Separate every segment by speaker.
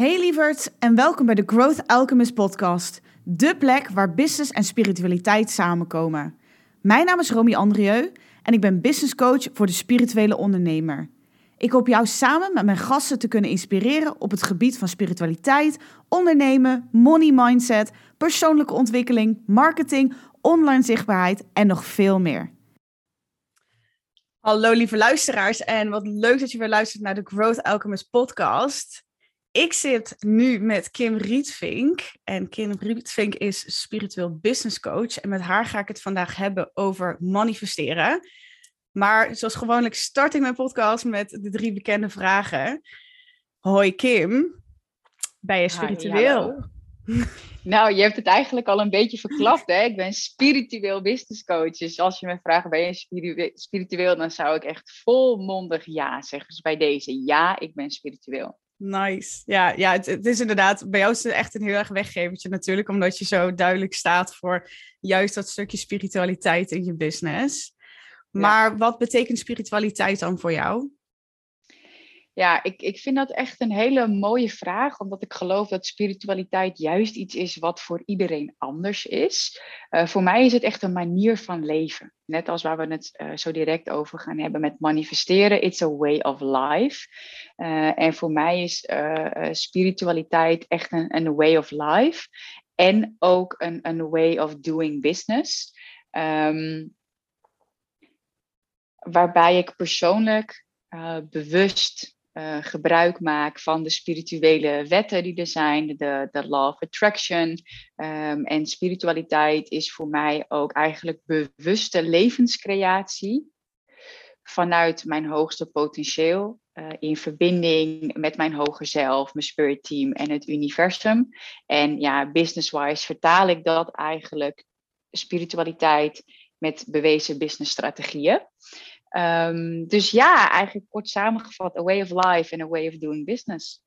Speaker 1: Hey lieverds en welkom bij de Growth Alchemist podcast. De plek waar business en spiritualiteit samenkomen. Mijn naam is Romy Andrieu en ik ben business coach voor de spirituele ondernemer. Ik hoop jou samen met mijn gasten te kunnen inspireren op het gebied van spiritualiteit, ondernemen, money mindset, persoonlijke ontwikkeling, marketing, online zichtbaarheid en nog veel meer. Hallo lieve luisteraars en wat leuk dat je weer luistert naar de Growth Alchemist podcast. Ik zit nu met Kim Rietvink. En Kim Rietvink is spiritueel business coach. En met haar ga ik het vandaag hebben over manifesteren. Maar zoals gewoonlijk start ik mijn podcast met de drie bekende vragen. Hoi Kim, ben je spiritueel?
Speaker 2: nou, je hebt het eigenlijk al een beetje verklapt. Hè? Ik ben spiritueel business coach. Dus als je me vraagt, ben je spiritueel? Dan zou ik echt volmondig ja zeggen. Dus bij deze, ja, ik ben spiritueel.
Speaker 1: Nice. Ja, ja het, het, is inderdaad, bij jou is het echt een heel erg weggevertje natuurlijk, omdat je zo duidelijk staat voor juist dat stukje spiritualiteit in je business. Maar wat betekent spiritualiteit dan voor jou?
Speaker 2: Ja, ik, ik vind dat echt een hele mooie vraag, omdat ik geloof dat spiritualiteit juist iets is wat voor iedereen anders is. Uh, voor mij is het echt een manier van leven. Net als waar we het uh, zo direct over gaan hebben met manifesteren. It's a way of life. Uh, en voor mij is spiritualiteit echt een, een way of life. En ook een, een way of doing business. Um, waarbij ik persoonlijk bewust uh, gebruik maak van de spirituele wetten die er zijn, de, law of attraction. Um, en spiritualiteit is voor mij ook eigenlijk bewuste levenscreatie vanuit mijn hoogste potentieel. Uh, in verbinding met mijn hoger zelf, mijn spirit team en het universum. En ja, business-wise vertaal ik dat eigenlijk, spiritualiteit, met bewezen businessstrategieën. Um, dus ja, eigenlijk kort samengevat, a way of life and a way of doing business.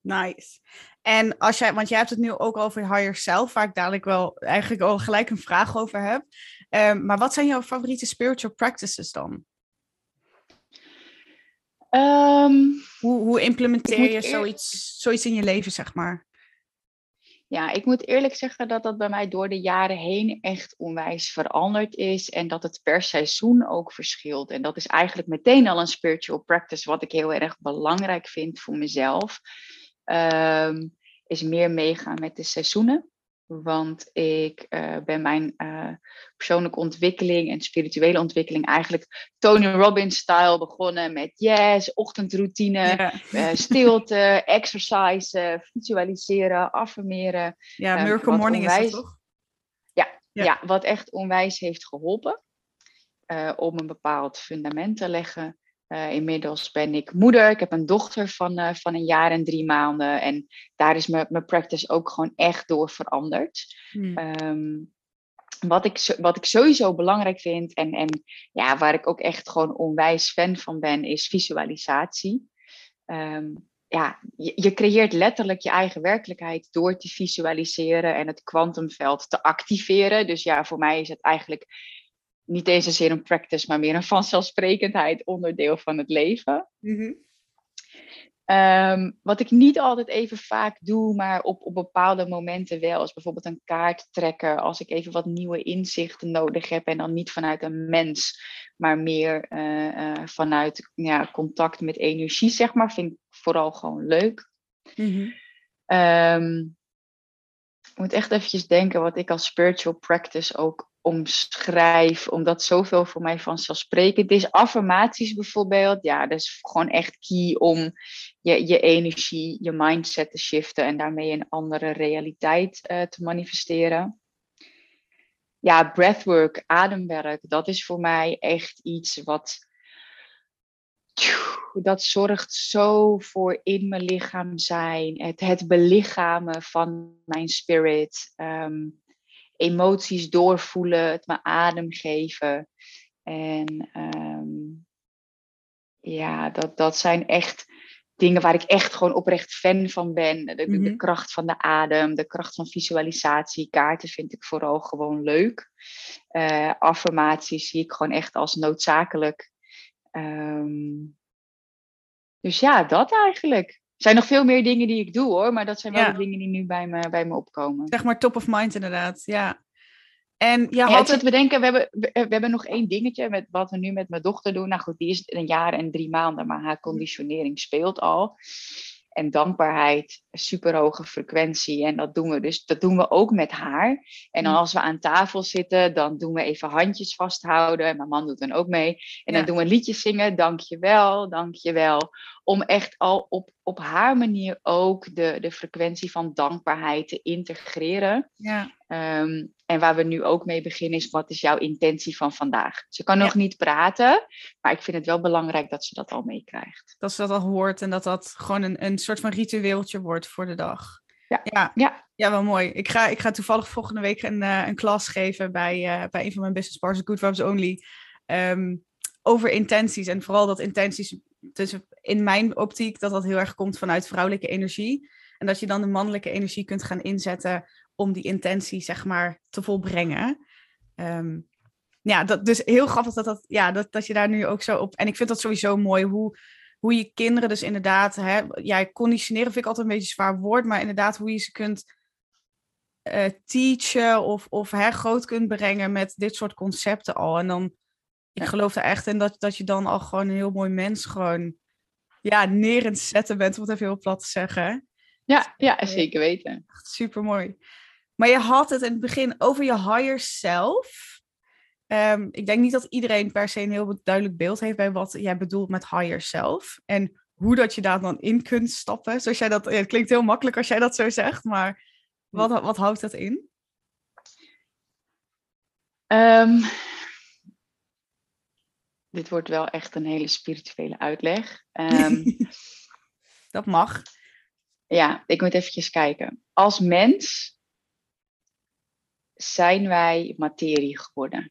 Speaker 1: Nice. En als jij, want jij hebt het nu ook over higher self, waar ik dadelijk wel eigenlijk al gelijk een vraag over heb. Um, maar wat zijn jouw favoriete spiritual practices dan? Um, hoe, hoe implementeer je zoiets, zoiets in je leven, zeg maar?
Speaker 2: Ja, ik moet eerlijk zeggen dat dat bij mij door de jaren heen echt onwijs veranderd is. En dat het per seizoen ook verschilt. En dat is eigenlijk meteen al een spiritual practice, wat ik heel erg belangrijk vind voor mezelf. Um, is meer meegaan met de seizoenen. Want ik uh, ben mijn uh, persoonlijke ontwikkeling en spirituele ontwikkeling eigenlijk Tony Robbins-style begonnen met yes, ochtendroutine, ja. uh, stilte, exercise, visualiseren, affirmeren.
Speaker 1: Ja, Miracle Morning onwijs, is dat toch?
Speaker 2: Ja, ja. ja, wat echt onwijs heeft geholpen om een bepaald fundament te leggen. Uh, inmiddels ben ik moeder. Ik heb een dochter van, uh, van een jaar en drie maanden. En daar is mijn practice ook gewoon echt door veranderd. Hmm. Um, wat, ik, wat ik sowieso belangrijk vind en, en ja, waar ik ook echt gewoon onwijs fan van ben, is visualisatie. Um, ja, je, je, creëert letterlijk je eigen werkelijkheid door te visualiseren en het kwantumveld te activeren. Dus ja, voor mij is het eigenlijk niet eens zozeer een practice, maar meer een vanzelfsprekendheid onderdeel van het leven. Mm wat ik niet altijd even vaak doe, maar op, op bepaalde momenten wel, is bijvoorbeeld een kaart trekken. Als ik even wat nieuwe inzichten nodig heb en dan niet vanuit een mens, maar meer uh, uh, vanuit ja, contact met energie, zeg maar, vind ik vooral gewoon leuk. Mm um, ik moet echt eventjes denken wat ik als spiritual practice ook omschrijf, omdat zoveel voor mij vanzelfsprekend is. Affirmaties bijvoorbeeld, ja, dat is gewoon echt key om je, je energie, je mindset te shiften en daarmee een andere realiteit uh, te manifesteren. Ja, breathwork, ademwerk, dat is voor mij echt iets wat. Dat zorgt zo voor in mijn lichaam zijn, het, het belichamen van mijn spirit. Um, emoties doorvoelen, het me adem geven. En um, ja, dat, dat zijn echt dingen waar ik echt gewoon oprecht fan van ben. De, de, mhm. kracht van de adem, de kracht van visualisatie. Kaarten vind ik vooral gewoon leuk. Uh, affirmaties zie ik gewoon echt als noodzakelijk. Um, dus ja, dat eigenlijk. Zijn nog veel meer dingen die ik doe hoor, maar dat zijn wel de dingen die nu bij me, bij me opkomen.
Speaker 1: Zeg maar top of mind inderdaad, ja. En
Speaker 2: ja, had het... bedenken, we hebben, we, hebben nog één dingetje met wat we nu met mijn dochter doen. Nou goed, die is een jaar en drie maanden, maar haar conditionering speelt al en dankbaarheid, super hoge frequentie. En dat doen we dus, dat doen we ook met haar. En dan als we aan tafel zitten, dan doen we even handjes vasthouden. En mijn man doet dan ook mee. En dan doen we liedjes zingen, dankjewel, dankjewel. Om echt al op, op haar manier ook de, de frequentie van dankbaarheid te integreren. Ja. Ehm, en waar we nu ook mee beginnen is, wat is jouw intentie van vandaag? Ze kan nog niet praten, maar ik vind het wel belangrijk dat ze dat al meekrijgt.
Speaker 1: Dat ze dat al hoort en dat dat gewoon een, een soort van ritueeltje wordt voor de dag.
Speaker 2: Ja, ja. ja.
Speaker 1: ja wel mooi. Ik ga, ik ga toevallig volgende week een, uh, een klas geven bij, uh, bij een van mijn business partners, Good Vibes Only, um, over intenties. En vooral dat intenties, dus in mijn optiek, dat dat heel erg komt vanuit vrouwelijke energie. En dat je dan de mannelijke energie kunt gaan inzetten om die intentie, zeg maar, te volbrengen. Um, ja, dat, dus heel grappig dat, dat, ja, dat, dat je daar nu ook zo op... En ik vind dat sowieso mooi, hoe, hoe je kinderen dus inderdaad... Hè, ja, conditioneren vind ik altijd een beetje een zwaar woord, maar inderdaad hoe je ze kunt uh, teachen of, of hè, groot kunt brengen met dit soort concepten al. En dan, ik geloof er echt in dat, dat je dan al gewoon een heel mooi mens gewoon ja, neer in zetten bent, om het even heel plat te zeggen.
Speaker 2: Ja, ja zeker weten.
Speaker 1: Super mooi. Maar je had het in het begin over je higher self. Um, ik denk niet dat iedereen per se een heel duidelijk beeld heeft bij wat jij bedoelt met higher self. En hoe dat je daar dan in kunt stappen. Zoals jij dat, het klinkt heel makkelijk als jij dat zo zegt, maar wat, wat houdt dat in?
Speaker 2: Um, dit wordt wel echt een hele spirituele uitleg. Um,
Speaker 1: dat mag.
Speaker 2: Ja, ik moet eventjes kijken. Als mens zijn wij materie geworden.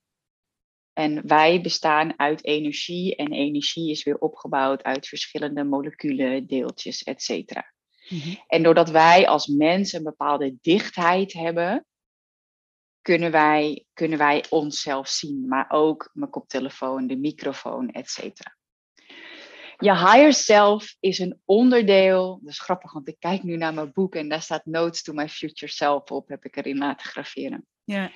Speaker 2: En wij bestaan uit energie en energie is weer opgebouwd uit verschillende moleculen, deeltjes, etc. Mm En doordat wij als mens een bepaalde dichtheid hebben, kunnen wij, kunnen wij onszelf zien, maar ook mijn koptelefoon, de microfoon, etc. Je higher self is een onderdeel, dat is grappig, want ik kijk nu naar mijn boek en daar staat Notes to my future self op, heb ik erin laten graveren. Ja.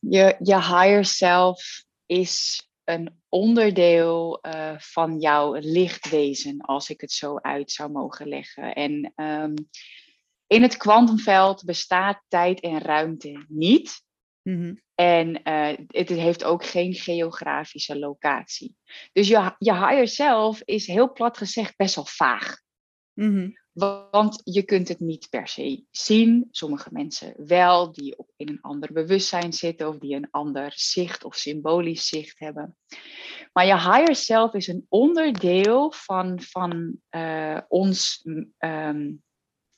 Speaker 2: Je, je higher self is een onderdeel uh, van jouw lichtwezen, als ik het zo uit zou mogen leggen. En um, in het kwantumveld bestaat tijd en ruimte niet. Mm-hmm. En uh, het heeft ook geen geografische locatie. Dus je, je higher self is heel plat gezegd best wel vaag. Mm-hmm. Want je kunt het niet per se zien. Sommige mensen wel, die in een ander bewustzijn zitten of die een ander zicht of symbolisch zicht hebben. Maar je higher self is een onderdeel van, van uh, ons um,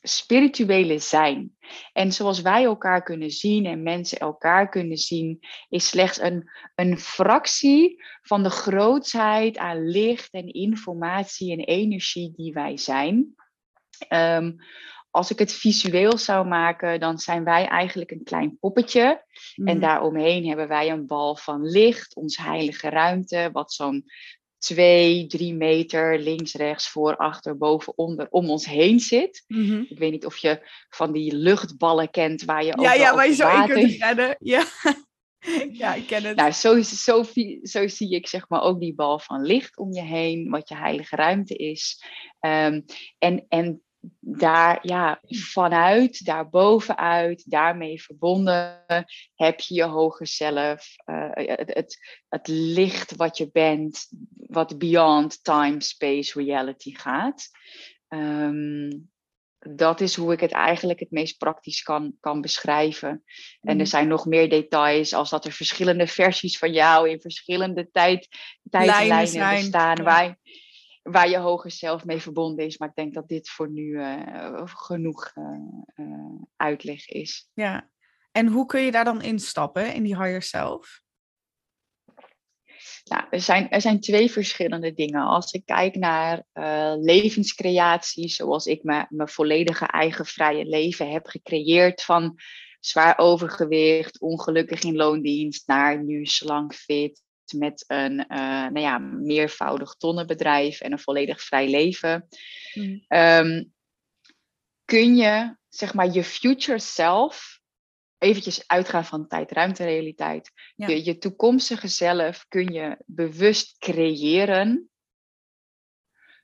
Speaker 2: spirituele zijn. En zoals wij elkaar kunnen zien en mensen elkaar kunnen zien, is slechts een, een fractie van de grootheid aan licht en informatie en energie die wij zijn. Um, als ik het visueel zou maken, dan zijn wij eigenlijk een klein poppetje. En mhm. daaromheen hebben wij een bal van licht, ons heilige ruimte, wat zo'n twee, drie meter links, rechts, voor, achter, boven, onder om ons heen zit. Mhm. Ik weet niet of je van die luchtballen kent waar je
Speaker 1: ja, ja, waar je zo in kunt rennen. Ja. ja, ik ken het.
Speaker 2: Nou, zo, zo, zo, zie ik zeg maar ook die bal van licht om je heen, wat je heilige ruimte is. Um, en, en daar, ja, vanuit, daarbovenuit, daarmee verbonden, heb je je hoger zelf, uh, het, het, het, licht wat je bent, wat beyond time, space, reality gaat. Um, dat is hoe ik het eigenlijk het meest praktisch kan, kan beschrijven. En er mhm. zijn nog meer details, als dat er verschillende versies van jou in verschillende tijd, tijdlijnen bestaan. Waar, waar je hoger zelf mee verbonden is. Maar ik denk dat dit voor nu uh, genoeg uh, uitleg is.
Speaker 1: Ja, en hoe kun je daar dan instappen in die higher self?
Speaker 2: Nou, er, zijn, er zijn twee verschillende dingen. Als ik kijk naar uh, levenscreatie, zoals ik mijn volledige eigen vrije leven heb gecreëerd van zwaar overgewicht, ongelukkig in loondienst, naar nu slank fit, met een nou ja, meervoudig tonnenbedrijf en een volledig vrij leven, mm. Ehm, kun je zeg maar je future self eventjes uitgaan van tijd-ruimte-realiteit. Je, je toekomstige zelf kun je bewust creëren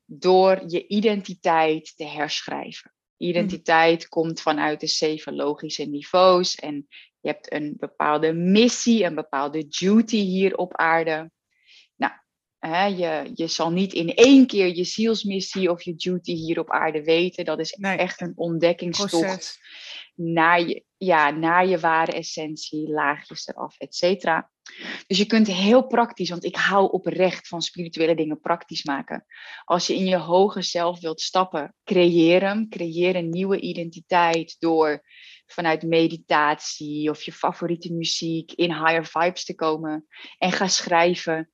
Speaker 2: door je identiteit te herschrijven. Identiteit mm. komt vanuit de zeven logische niveaus en je hebt een bepaalde missie, een bepaalde duty hier op aarde. Nou, hè, je, je zal niet in één keer je zielsmissie of je duty hier op aarde weten. Dat is echt een ontdekkingstocht naar je, ja, naar je ware essentie, laagjes eraf, et cetera. Dus je kunt heel praktisch, want ik hou oprecht van spirituele dingen praktisch maken. Als je in je hoge zelf wilt stappen, creëer hem. Creëer een nieuwe identiteit door vanuit meditatie of je favoriete muziek in higher vibes te komen. En ga schrijven.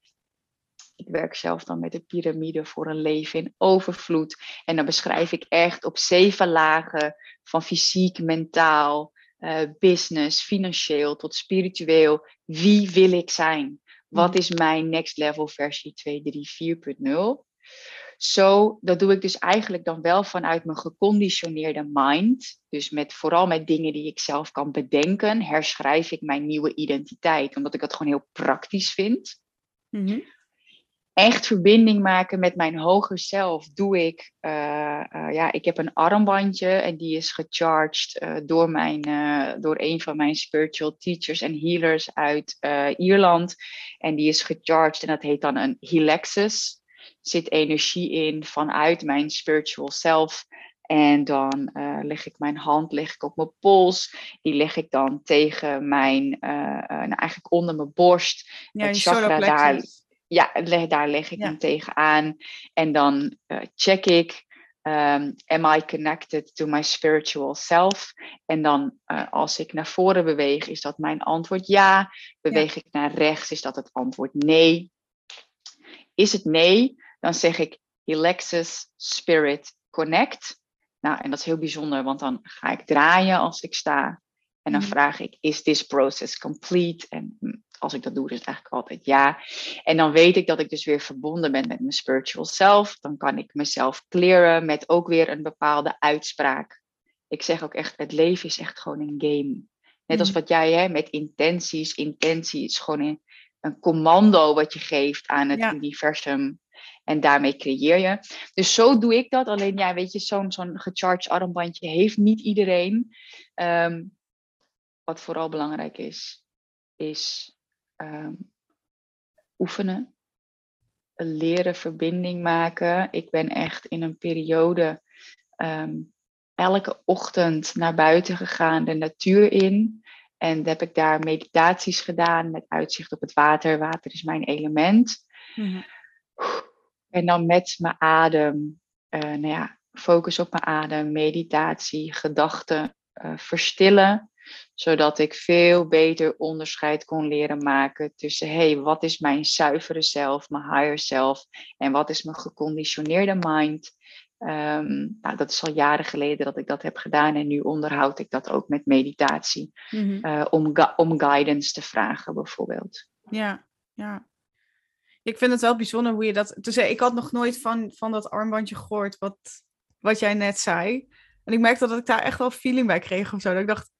Speaker 2: Ik werk zelf dan met de piramide voor een leven in overvloed. En dan beschrijf ik echt op zeven lagen van fysiek, mentaal, uh, business, financieel tot spiritueel. Wie wil ik zijn? Wat mm. is mijn next level versie 234.0? Zo, dat doe ik dus eigenlijk dan wel vanuit mijn geconditioneerde mind. Dus met, vooral met dingen die ik zelf kan bedenken, herschrijf ik mijn nieuwe identiteit. Omdat ik dat gewoon heel praktisch vind. Mm echt verbinding maken met mijn hoger zelf doe ik. Uh, uh, ja, ik heb een armbandje en die is gecharged uh, door, mijn, door een van mijn spiritual teachers en healers uit Ierland. En die is gecharged en dat heet dan een Helexus. Zit energie in vanuit mijn spiritual self. En dan leg ik mijn hand leg ik op mijn pols. Die leg ik dan tegen mijn, nou eigenlijk onder mijn borst.
Speaker 1: Ja, het chakra daar
Speaker 2: ja, daar leg ik hem tegenaan. En dan uh, check ik, um, am I connected to my spiritual self? En dan uh, als ik naar voren beweeg, is dat mijn antwoord ja. Beweeg ik naar rechts, is dat het antwoord nee. Is het nee, dan zeg ik Alexis Spirit Connect. Nou, en dat is heel bijzonder, want dan ga ik draaien als ik sta. En dan mhm. vraag ik, is this process complete? En hm, als ik dat doe, is het eigenlijk altijd ja. En dan weet ik dat ik dus weer verbonden ben met mijn spiritual self. Dan kan ik mezelf clearen met ook weer een bepaalde uitspraak. Ik zeg ook echt, het leven is echt gewoon een game. Net als mm. wat jij hè, met intenties. Intentie is gewoon een, een commando wat je geeft aan het universum. En daarmee creëer je. Dus zo doe ik dat. Alleen ja, weet je, zo'n zo'n gecharged armbandje heeft niet iedereen. Ehm, wat vooral belangrijk is, is um, oefenen, leren verbinding maken. Ik ben echt in een periode ehm, elke ochtend naar buiten gegaan, de natuur in. En heb ik daar meditaties gedaan met uitzicht op het water. Water is mijn element. Mhm. En dan met mijn adem, uh, nou ja, focus op mijn adem, meditatie, gedachten uh, verstillen zodat ik veel beter onderscheid kon leren maken tussen, hé, hey, wat is mijn zuivere zelf, mijn higher self, en wat is mijn geconditioneerde mind. Ehm, nou, dat is al jaren geleden dat ik dat heb gedaan en nu onderhoud ik dat ook met meditatie, mhm. eh, om, om guidance te vragen bijvoorbeeld.
Speaker 1: Ja, ja. Ik vind het wel bijzonder hoe je dat. Dus ik had nog nooit van, van dat armbandje gehoord, wat, wat jij net zei. En ik merkte dat ik daar echt wel feeling bij kreeg of zo. Dat ik dacht,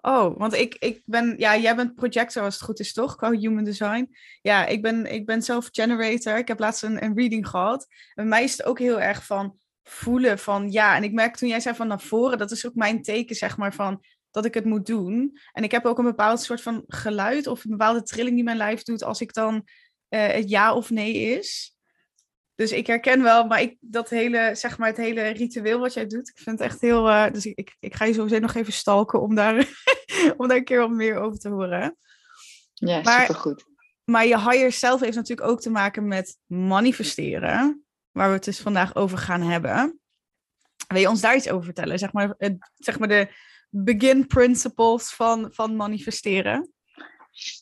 Speaker 1: Oh, want ik, ik ben, ja, jij bent projector als het goed is, toch? Qua human design. Ja, ik ben, ik ben zelf generator. Ik heb laatst een, een reading gehad. En bij mij is het ook heel erg van voelen van ja. En ik merk toen jij zei van naar voren, dat is ook mijn teken, zeg maar, van dat ik het moet doen. En ik heb ook een bepaald soort van geluid of een bepaalde trilling die mijn lijf doet als ik dan uh, het ja of nee is. Dus ik herken wel, maar ik, dat hele, zeg maar, het hele ritueel wat jij doet, ik vind het echt heel. Uh, dus ik, ik, ik, ga je sowieso nog even stalken om daar, om daar een keer wat meer over te horen.
Speaker 2: Ja, maar, supergoed.
Speaker 1: Maar je higher self heeft natuurlijk ook te maken met manifesteren, waar we het dus vandaag over gaan hebben. Wil je ons daar iets over vertellen? Zeg maar, zeg maar de begin principles van, van manifesteren.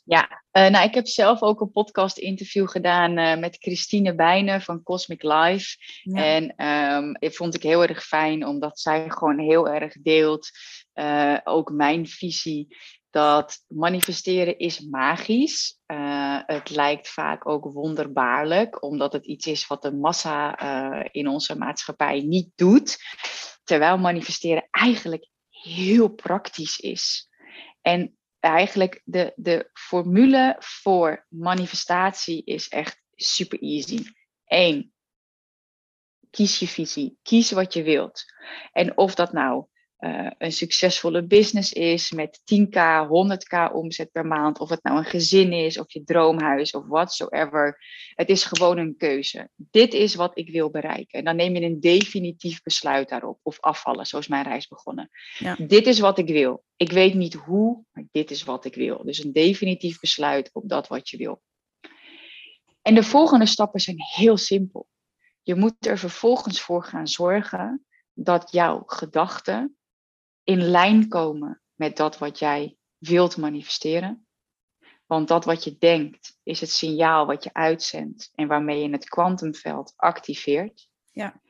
Speaker 2: Ja, uh, nou, ik heb zelf ook een podcast interview gedaan uh, met Christine Bijnen van Cosmic Life. En um, ik vond ik heel erg fijn, omdat zij gewoon heel erg deelt, uh, ook mijn visie dat manifesteren is magisch. Uh, het lijkt vaak ook wonderbaarlijk, omdat het iets is wat de massa uh, in onze maatschappij niet doet. Terwijl manifesteren eigenlijk heel praktisch is. En eigenlijk de, de formule voor manifestatie is echt super easy. Eén, kies je visie, kies wat je wilt. En of dat nou uh, een succesvolle business is met 10k, 100k omzet per maand, of het nou een gezin is, of je droomhuis, of whatsoever. Het is gewoon een keuze. Dit is wat ik wil bereiken. En dan neem je een definitief besluit daarop, of afvallen, zoals mijn reis begonnen. Ja. Dit is wat ik wil. Ik weet niet hoe, maar dit is wat ik wil. Dus een definitief besluit op dat wat je wil. En de volgende stappen zijn heel simpel. Je moet er vervolgens voor gaan zorgen dat jouw gedachten in lijn komen met dat wat jij wilt manifesteren. Want dat wat je denkt is het signaal wat je uitzendt en waarmee je het kwantumveld activeert. Ja.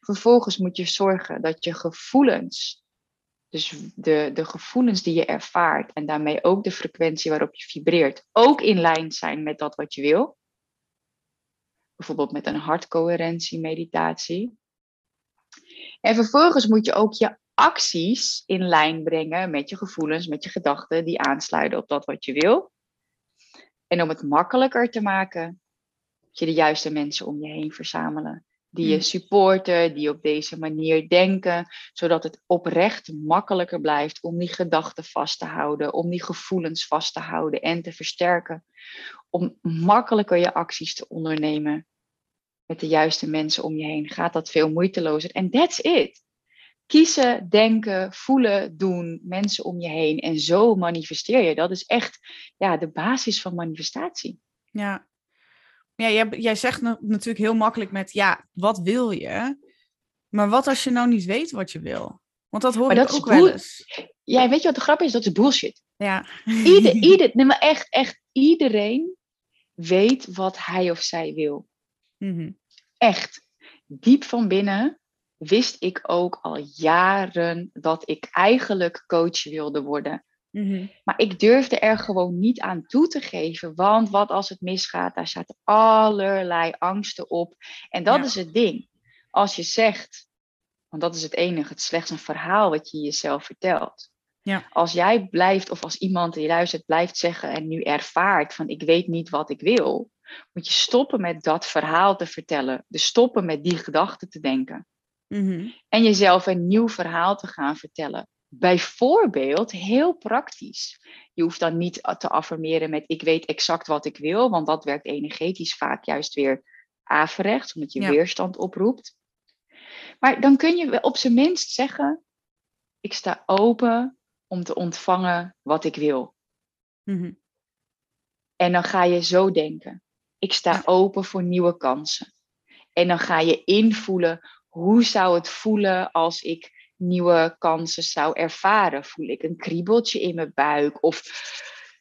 Speaker 2: Vervolgens moet je zorgen dat je gevoelens, dus de, de gevoelens die je ervaart en daarmee ook de frequentie waarop je vibreert, ook in lijn zijn met dat wat je wil. Bijvoorbeeld met een hartcoherentie meditatie. En vervolgens moet je ook je acties in lijn brengen met je gevoelens, met je gedachten die aansluiten op dat wat je wil. En om het makkelijker te maken, je de juiste mensen om je heen verzamelen. Die je hmm. supporten, die op deze manier denken, zodat het oprecht makkelijker blijft om die gedachten vast te houden, om die gevoelens vast te houden en te versterken. Om makkelijker je acties te ondernemen met de juiste mensen om je heen, gaat dat veel moeitelozer. En that's it kiezen, denken, voelen, doen, mensen om je heen. En zo manifesteer je. Dat is echt ja, de basis van manifestatie.
Speaker 1: Ja, ja jij, jij zegt natuurlijk heel makkelijk met, ja, wat wil je? Maar wat als je nou niet weet wat je wil? Want dat hoor maar ik dat ook wel eens.
Speaker 2: Ja, weet je wat de grap is? Dat is bullshit.
Speaker 1: Ja.
Speaker 2: Ieder, ieder, nee, maar echt, echt iedereen weet wat hij of zij wil. Mm Echt. Diep van binnen wist ik ook al jaren dat ik eigenlijk coach wilde worden. Mhm. Maar ik durfde er gewoon niet aan toe te geven. Want wat als het misgaat, daar zaten allerlei angsten op. En dat is het ding. Als je zegt, want dat is het enige, het is slechts een verhaal wat je jezelf vertelt. Ja. Als jij blijft, of als iemand die luistert, blijft zeggen en nu ervaart van ik weet niet wat ik wil, moet je stoppen met dat verhaal te vertellen. Dus stoppen met die gedachten te denken. Mhm. En jezelf een nieuw verhaal te gaan vertellen. Bijvoorbeeld, heel praktisch. Je hoeft dan niet te affirmeren met ik weet exact wat ik wil, want dat werkt energetisch vaak juist weer averechts, omdat je weerstand oproept. Maar dan kun je op zijn minst zeggen, ik sta open om te ontvangen wat ik wil. Mhm. En dan ga je zo denken. Ik sta open voor nieuwe kansen. En dan ga je invoelen hoe zou het voelen als ik nieuwe kansen zou ervaren? Voel ik een kriebeltje in mijn buik of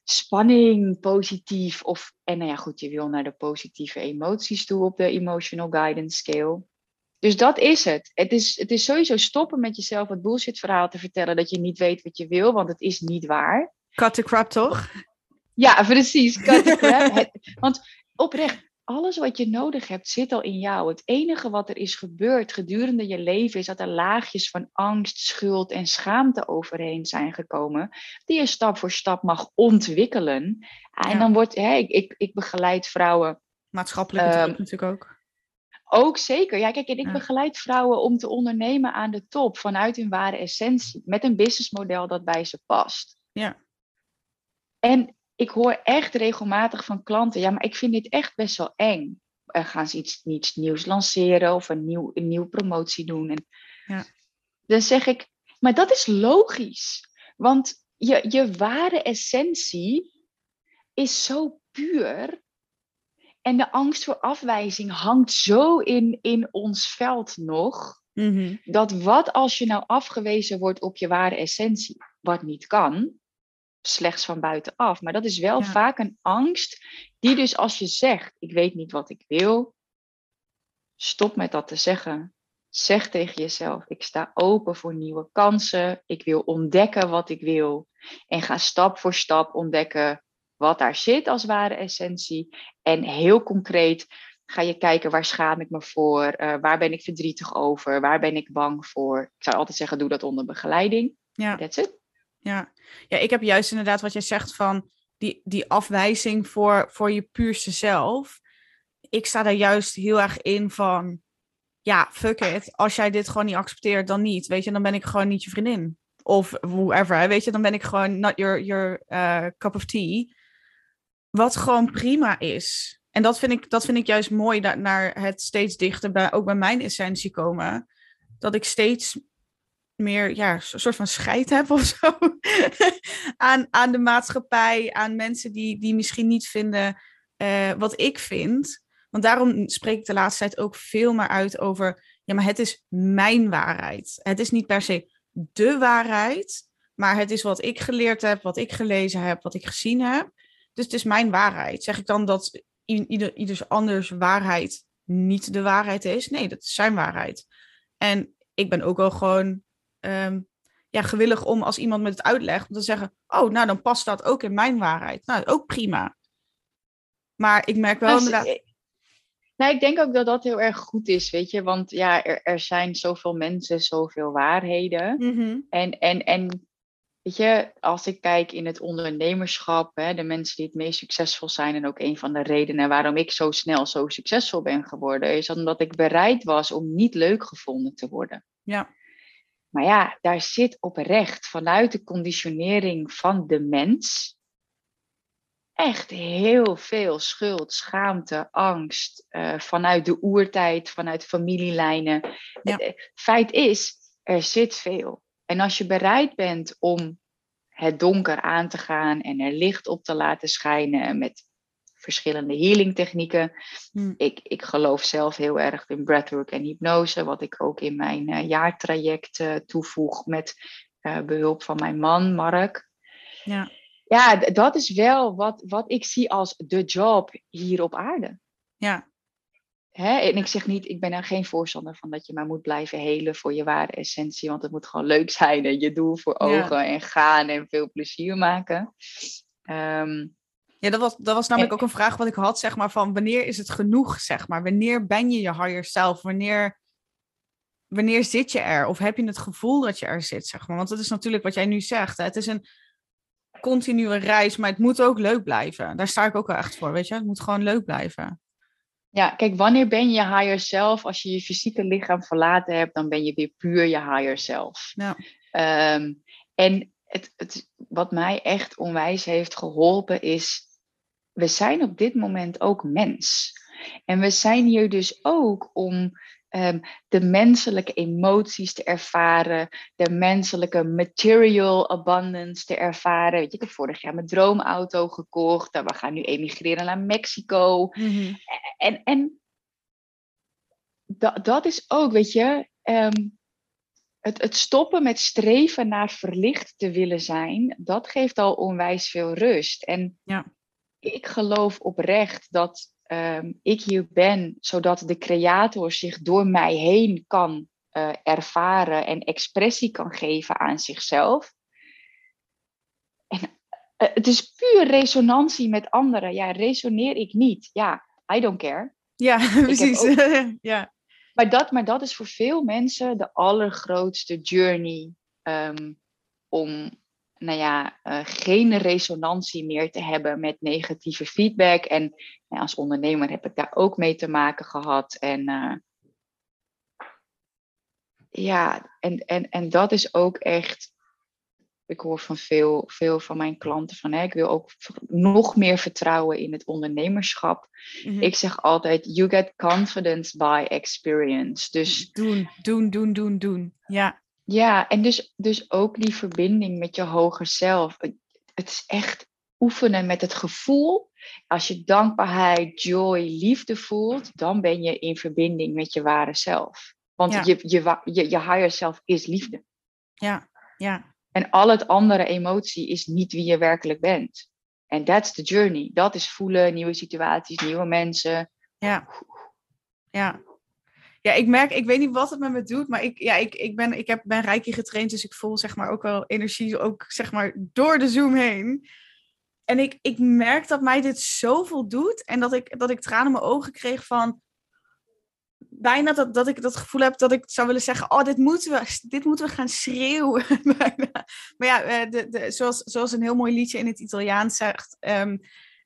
Speaker 2: spanning, positief? Of, en nou ja, goed, je wil naar de positieve emoties toe op de Emotional Guidance Scale. Dus dat is het. Het is, het is sowieso stoppen met jezelf het bullshit verhaal te vertellen dat je niet weet wat je wil, want het is niet waar.
Speaker 1: Cut the crap, toch?
Speaker 2: Ja, precies. Cut the crap. want oprecht, alles wat je nodig hebt zit al in jou. Het enige wat er is gebeurd gedurende je leven is dat er laagjes van angst, schuld en schaamte overheen zijn gekomen, die je stap voor stap mag ontwikkelen. En dan wordt, hè, ik, ik, ik begeleid vrouwen.
Speaker 1: Maatschappelijk um, natuurlijk ook.
Speaker 2: Ook zeker. Ja, kijk, ik begeleid vrouwen om te ondernemen aan de top vanuit hun ware essentie, met een businessmodel dat bij ze past.
Speaker 1: Ja.
Speaker 2: En ik hoor echt regelmatig van klanten, ja, maar ik vind dit echt best wel eng. Uh, gaan ze iets, iets nieuws lanceren of een, nieuw, een nieuwe promotie doen? En ja. Dan zeg ik, maar dat is logisch. Want je, je ware essentie is zo puur. En de angst voor afwijzing hangt zo in, in ons veld nog. Mhm. Dat wat als je nou afgewezen wordt op je ware essentie, wat niet kan, slechts van buitenaf. Maar dat is wel vaak een angst die dus als je zegt, ik weet niet wat ik wil, stop met dat te zeggen. Zeg tegen jezelf: ik sta open voor nieuwe kansen. Ik wil ontdekken wat ik wil. En ga stap voor stap ontdekken wat daar zit als ware essentie. En heel concreet ga je kijken waar schaam ik me voor, uh, waar ben ik verdrietig over, waar ben ik bang voor. Ik zou altijd zeggen, doe dat onder begeleiding. Ja. That's it.
Speaker 1: Ja. ja, ik heb juist inderdaad wat jij zegt van die, die afwijzing voor, voor je puurste zelf. Ik sta daar juist heel erg in van, ja, fuck it. Als jij dit gewoon niet accepteert, dan niet. Weet je, dan ben ik gewoon niet je vriendin. Of whoever, weet je, dan ben ik gewoon not your, your uh, cup of tea. Wat gewoon prima is. En dat vind ik, dat vind ik juist mooi, naar het steeds dichter bij, ook bij mijn essentie komen. Dat ik steeds meer, ja, een soort van scheid heb of zo. aan, aan de maatschappij, aan mensen die, die misschien niet vinden uh, wat ik vind. Want daarom spreek ik de laatste tijd ook veel meer uit over, ja, maar het is mijn waarheid. Het is niet per se de waarheid, maar het is wat ik geleerd heb, wat ik gelezen heb, wat ik gezien heb. Dus het is mijn waarheid. Zeg ik dan dat ieder, ieders anders waarheid niet de waarheid is? Nee, dat is zijn waarheid. En ik ben ook wel gewoon ehm, ja, gewillig om als iemand met het uitlegt, om te zeggen, oh, nou dan past dat ook in mijn waarheid. Nou, ook prima. Maar ik merk wel inderdaad...
Speaker 2: Nou, ik denk ook dat dat heel erg goed is, weet je. Want ja, er, er zijn zoveel mensen, zoveel waarheden. Mhm. En, en, en Weet je, als ik kijk in het ondernemerschap, hè, de mensen die het meest succesvol zijn, en ook een van de redenen waarom ik zo snel zo succesvol ben geworden, is omdat ik bereid was om niet leuk gevonden te worden.
Speaker 1: Ja.
Speaker 2: Maar ja, daar zit oprecht vanuit de conditionering van de mens echt heel veel schuld, schaamte, angst, uh, vanuit de oertijd, vanuit familielijnen. Ja. Het, feit is, er zit veel. En als je bereid bent om het donker aan te gaan en er licht op te laten schijnen met verschillende healing technieken. Hmm. Ik, ik geloof zelf heel erg in breathwork en hypnose, wat ik ook in mijn uh, jaartraject uh, toevoeg met uh, behulp van mijn man, Mark.
Speaker 1: Ja,
Speaker 2: ja dat is wel wat, wat ik zie als de job hier op aarde.
Speaker 1: Ja,
Speaker 2: Hè? En ik zeg niet, ik ben er geen voorstander van dat je maar moet blijven helen voor je ware essentie. Want het moet gewoon leuk zijn en je doel voor ogen en gaan en veel plezier maken. Ehm,
Speaker 1: ja, dat was, dat was namelijk ook een vraag wat ik had, zeg maar, van wanneer is het genoeg, zeg maar? Wanneer ben je je higher self? Wanneer, wanneer zit je er? Of heb je het gevoel dat je er zit, zeg maar? Want dat is natuurlijk wat jij nu zegt. Hè? Het is een continue reis, maar het moet ook leuk blijven. Daar sta ik ook wel echt voor, weet je? Het moet gewoon leuk blijven.
Speaker 2: Ja, kijk, wanneer ben je higher self? Als je je fysieke lichaam verlaten hebt, dan ben je weer puur je higher self.
Speaker 1: Ja.
Speaker 2: Ehm, en het, het, wat mij echt onwijs heeft geholpen is, we zijn op dit moment ook mens. En we zijn hier dus ook om Ehm, de menselijke emoties te ervaren, de menselijke material abundance te ervaren. Weet je, ik heb vorig jaar mijn droomauto gekocht, we gaan nu emigreren naar Mexico. Mhm. En, en dat, dat is ook, weet je, ehm, het, het stoppen met streven naar verlicht te willen zijn, dat geeft al onwijs veel rust. En
Speaker 1: ja.
Speaker 2: Ik geloof oprecht dat um, ik hier ben, zodat de creator zich door mij heen kan uh, ervaren en expressie kan geven aan zichzelf. En uh, het is puur resonantie met anderen. Ja, resoneer ik niet. Ja, I don't care.
Speaker 1: Ja, precies. Ook... ja.
Speaker 2: Maar, dat, maar dat is voor veel mensen de allergrootste journey um, om nou ja, uh, geen resonantie meer te hebben met negatieve feedback. En als ondernemer heb ik daar ook mee te maken gehad. En uh, ja, en, en, en dat is ook echt. Ik hoor van veel, veel van mijn klanten van hè, ik wil ook nog meer vertrouwen in het ondernemerschap. Mm-hmm. Ik zeg altijd, you get confidence by experience. Dus
Speaker 1: doen, doen, doen, doen, doen. Ja.
Speaker 2: Ja, en dus, dus ook die verbinding met je hoger zelf. Het is echt oefenen met het gevoel. Als je dankbaarheid, joy, liefde voelt, dan ben je in verbinding met je ware zelf. Want je, je, je, je higher self is liefde.
Speaker 1: Ja, ja.
Speaker 2: En al het andere emotie is niet wie je werkelijk bent. En that's the journey. Dat is voelen, nieuwe situaties, nieuwe mensen.
Speaker 1: Ja. Ja. Ja, ik merk, ik weet niet wat het met me doet, maar ik, ja, ik, ik, ben, ik heb, ben Reiki getraind, dus ik voel zeg maar ook wel energie, ook zeg maar door de Zoom heen. En ik, ik merk dat mij dit zoveel doet en dat ik, dat ik tranen in mijn ogen kreeg van, bijna dat, dat ik dat gevoel heb dat ik zou willen zeggen: Oh, dit moeten we, dit moeten we gaan schreeuwen. maar ja, eh, de, de, zoals, zoals een heel mooi liedje in het Italiaans zegt: um,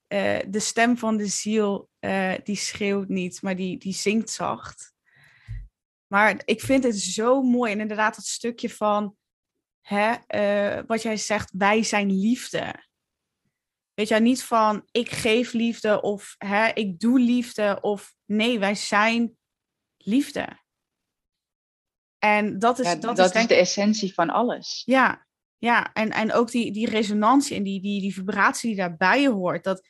Speaker 1: uh, De stem van de ziel, uh, die schreeuwt niet, maar die, die zingt zacht. Maar ik vind het zo mooi. En inderdaad, dat stukje van hè, wat jij zegt: wij zijn liefde. Weet je, niet van ik geef liefde of hè, ik doe liefde of nee, wij zijn liefde. En dat is,
Speaker 2: ja,
Speaker 1: dat,
Speaker 2: dat
Speaker 1: is, denk...
Speaker 2: is de essentie van alles.
Speaker 1: Ja, ja. En, en ook die, die resonantie en die, die, die vibratie die daarbij hoort. Dat,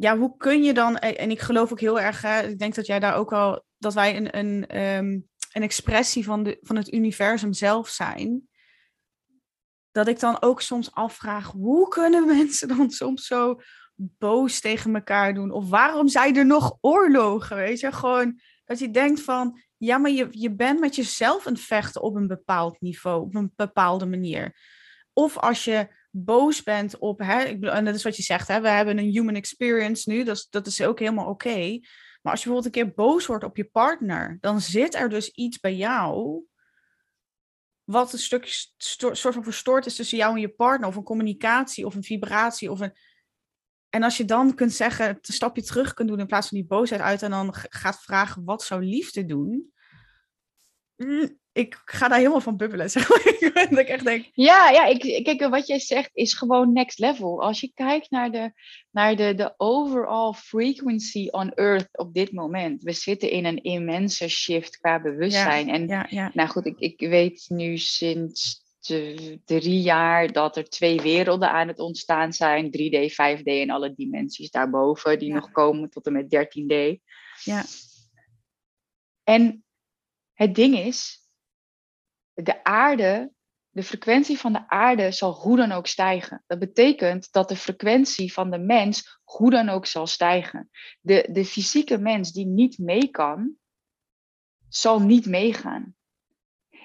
Speaker 1: ja, hoe kun je dan, en ik geloof ook heel erg, hè, ik denk dat jij daar ook wel, dat wij een, een, um, een expressie van, de, van het universum zelf zijn. Dat ik dan ook soms afvraag, hoe kunnen mensen dan soms zo boos tegen elkaar doen? Of waarom zijn er nog oorlogen? Weet je, gewoon dat je denkt van, ja, maar je, je bent met jezelf aan het vechten op een bepaald niveau, op een bepaalde manier. Of als je boos bent op, hè, ik en dat is wat je zegt, hè, we hebben een human experience nu, dat dat is ook helemaal oké. Maar als je bijvoorbeeld een keer boos wordt op je partner, dan zit er dus iets bij jou wat een stukje soort van verstoord is tussen jou en je partner, of een communicatie, of een vibratie, of een, en als je dan kunt zeggen, een stapje terug kunt doen in plaats van die boosheid uit en dan gaat vragen, wat zou liefde doen? Ik ga daar helemaal van bubbelen, zeg maar. dat ik echt denk...
Speaker 2: Ja, ja ik, kijk, wat jij zegt is gewoon next level. Als je kijkt naar de, naar de, de overall frequency on Earth op dit moment. We zitten in een immense shift qua bewustzijn.
Speaker 1: Ja,
Speaker 2: en
Speaker 1: ja, ja.
Speaker 2: nou goed, ik, ik weet nu sinds drie jaar dat er twee werelden aan het ontstaan zijn. 3D, 5D en alle dimensies daarboven die nog komen tot en met 13D.
Speaker 1: Ja,
Speaker 2: En het ding is, de aarde, de frequentie van de aarde zal hoe dan ook stijgen. Dat betekent dat de frequentie van de mens hoe dan ook zal stijgen. De, de fysieke mens die niet mee kan, zal niet meegaan.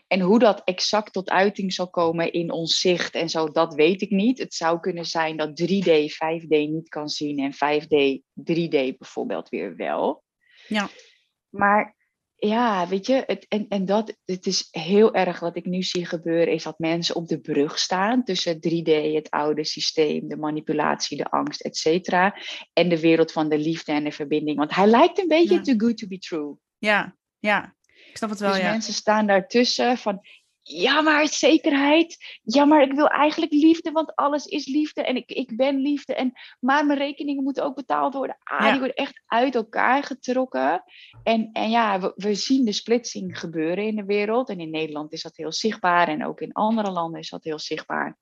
Speaker 2: En hoe dat exact tot uiting zal komen in ons zicht en zo, dat weet ik niet. Het zou kunnen zijn dat 3D 5D niet kan zien en 5D 3D bijvoorbeeld weer wel.
Speaker 1: Ja.
Speaker 2: Maar ja, weet je, het, en, en dat, het is heel erg wat ik nu zie gebeuren, is dat mensen op de brug staan tussen 3D, het oude systeem, de manipulatie, de angst, et cetera, en de wereld van de liefde en de verbinding. Want hij lijkt een beetje
Speaker 1: Ja.
Speaker 2: too good to be true.
Speaker 1: ja, ja. Ik snap het wel,
Speaker 2: dus
Speaker 1: ja.
Speaker 2: mensen staan daartussen van, ja maar zekerheid, ja maar ik wil eigenlijk liefde, want alles is liefde en ik, ik ben liefde. En, maar mijn rekeningen moeten ook betaald worden. Ah,
Speaker 1: Ja.
Speaker 2: die worden echt uit elkaar getrokken. En, en ja, we, we zien de splitsing gebeuren in de wereld. En in Nederland is dat heel zichtbaar en ook in andere landen is dat heel zichtbaar.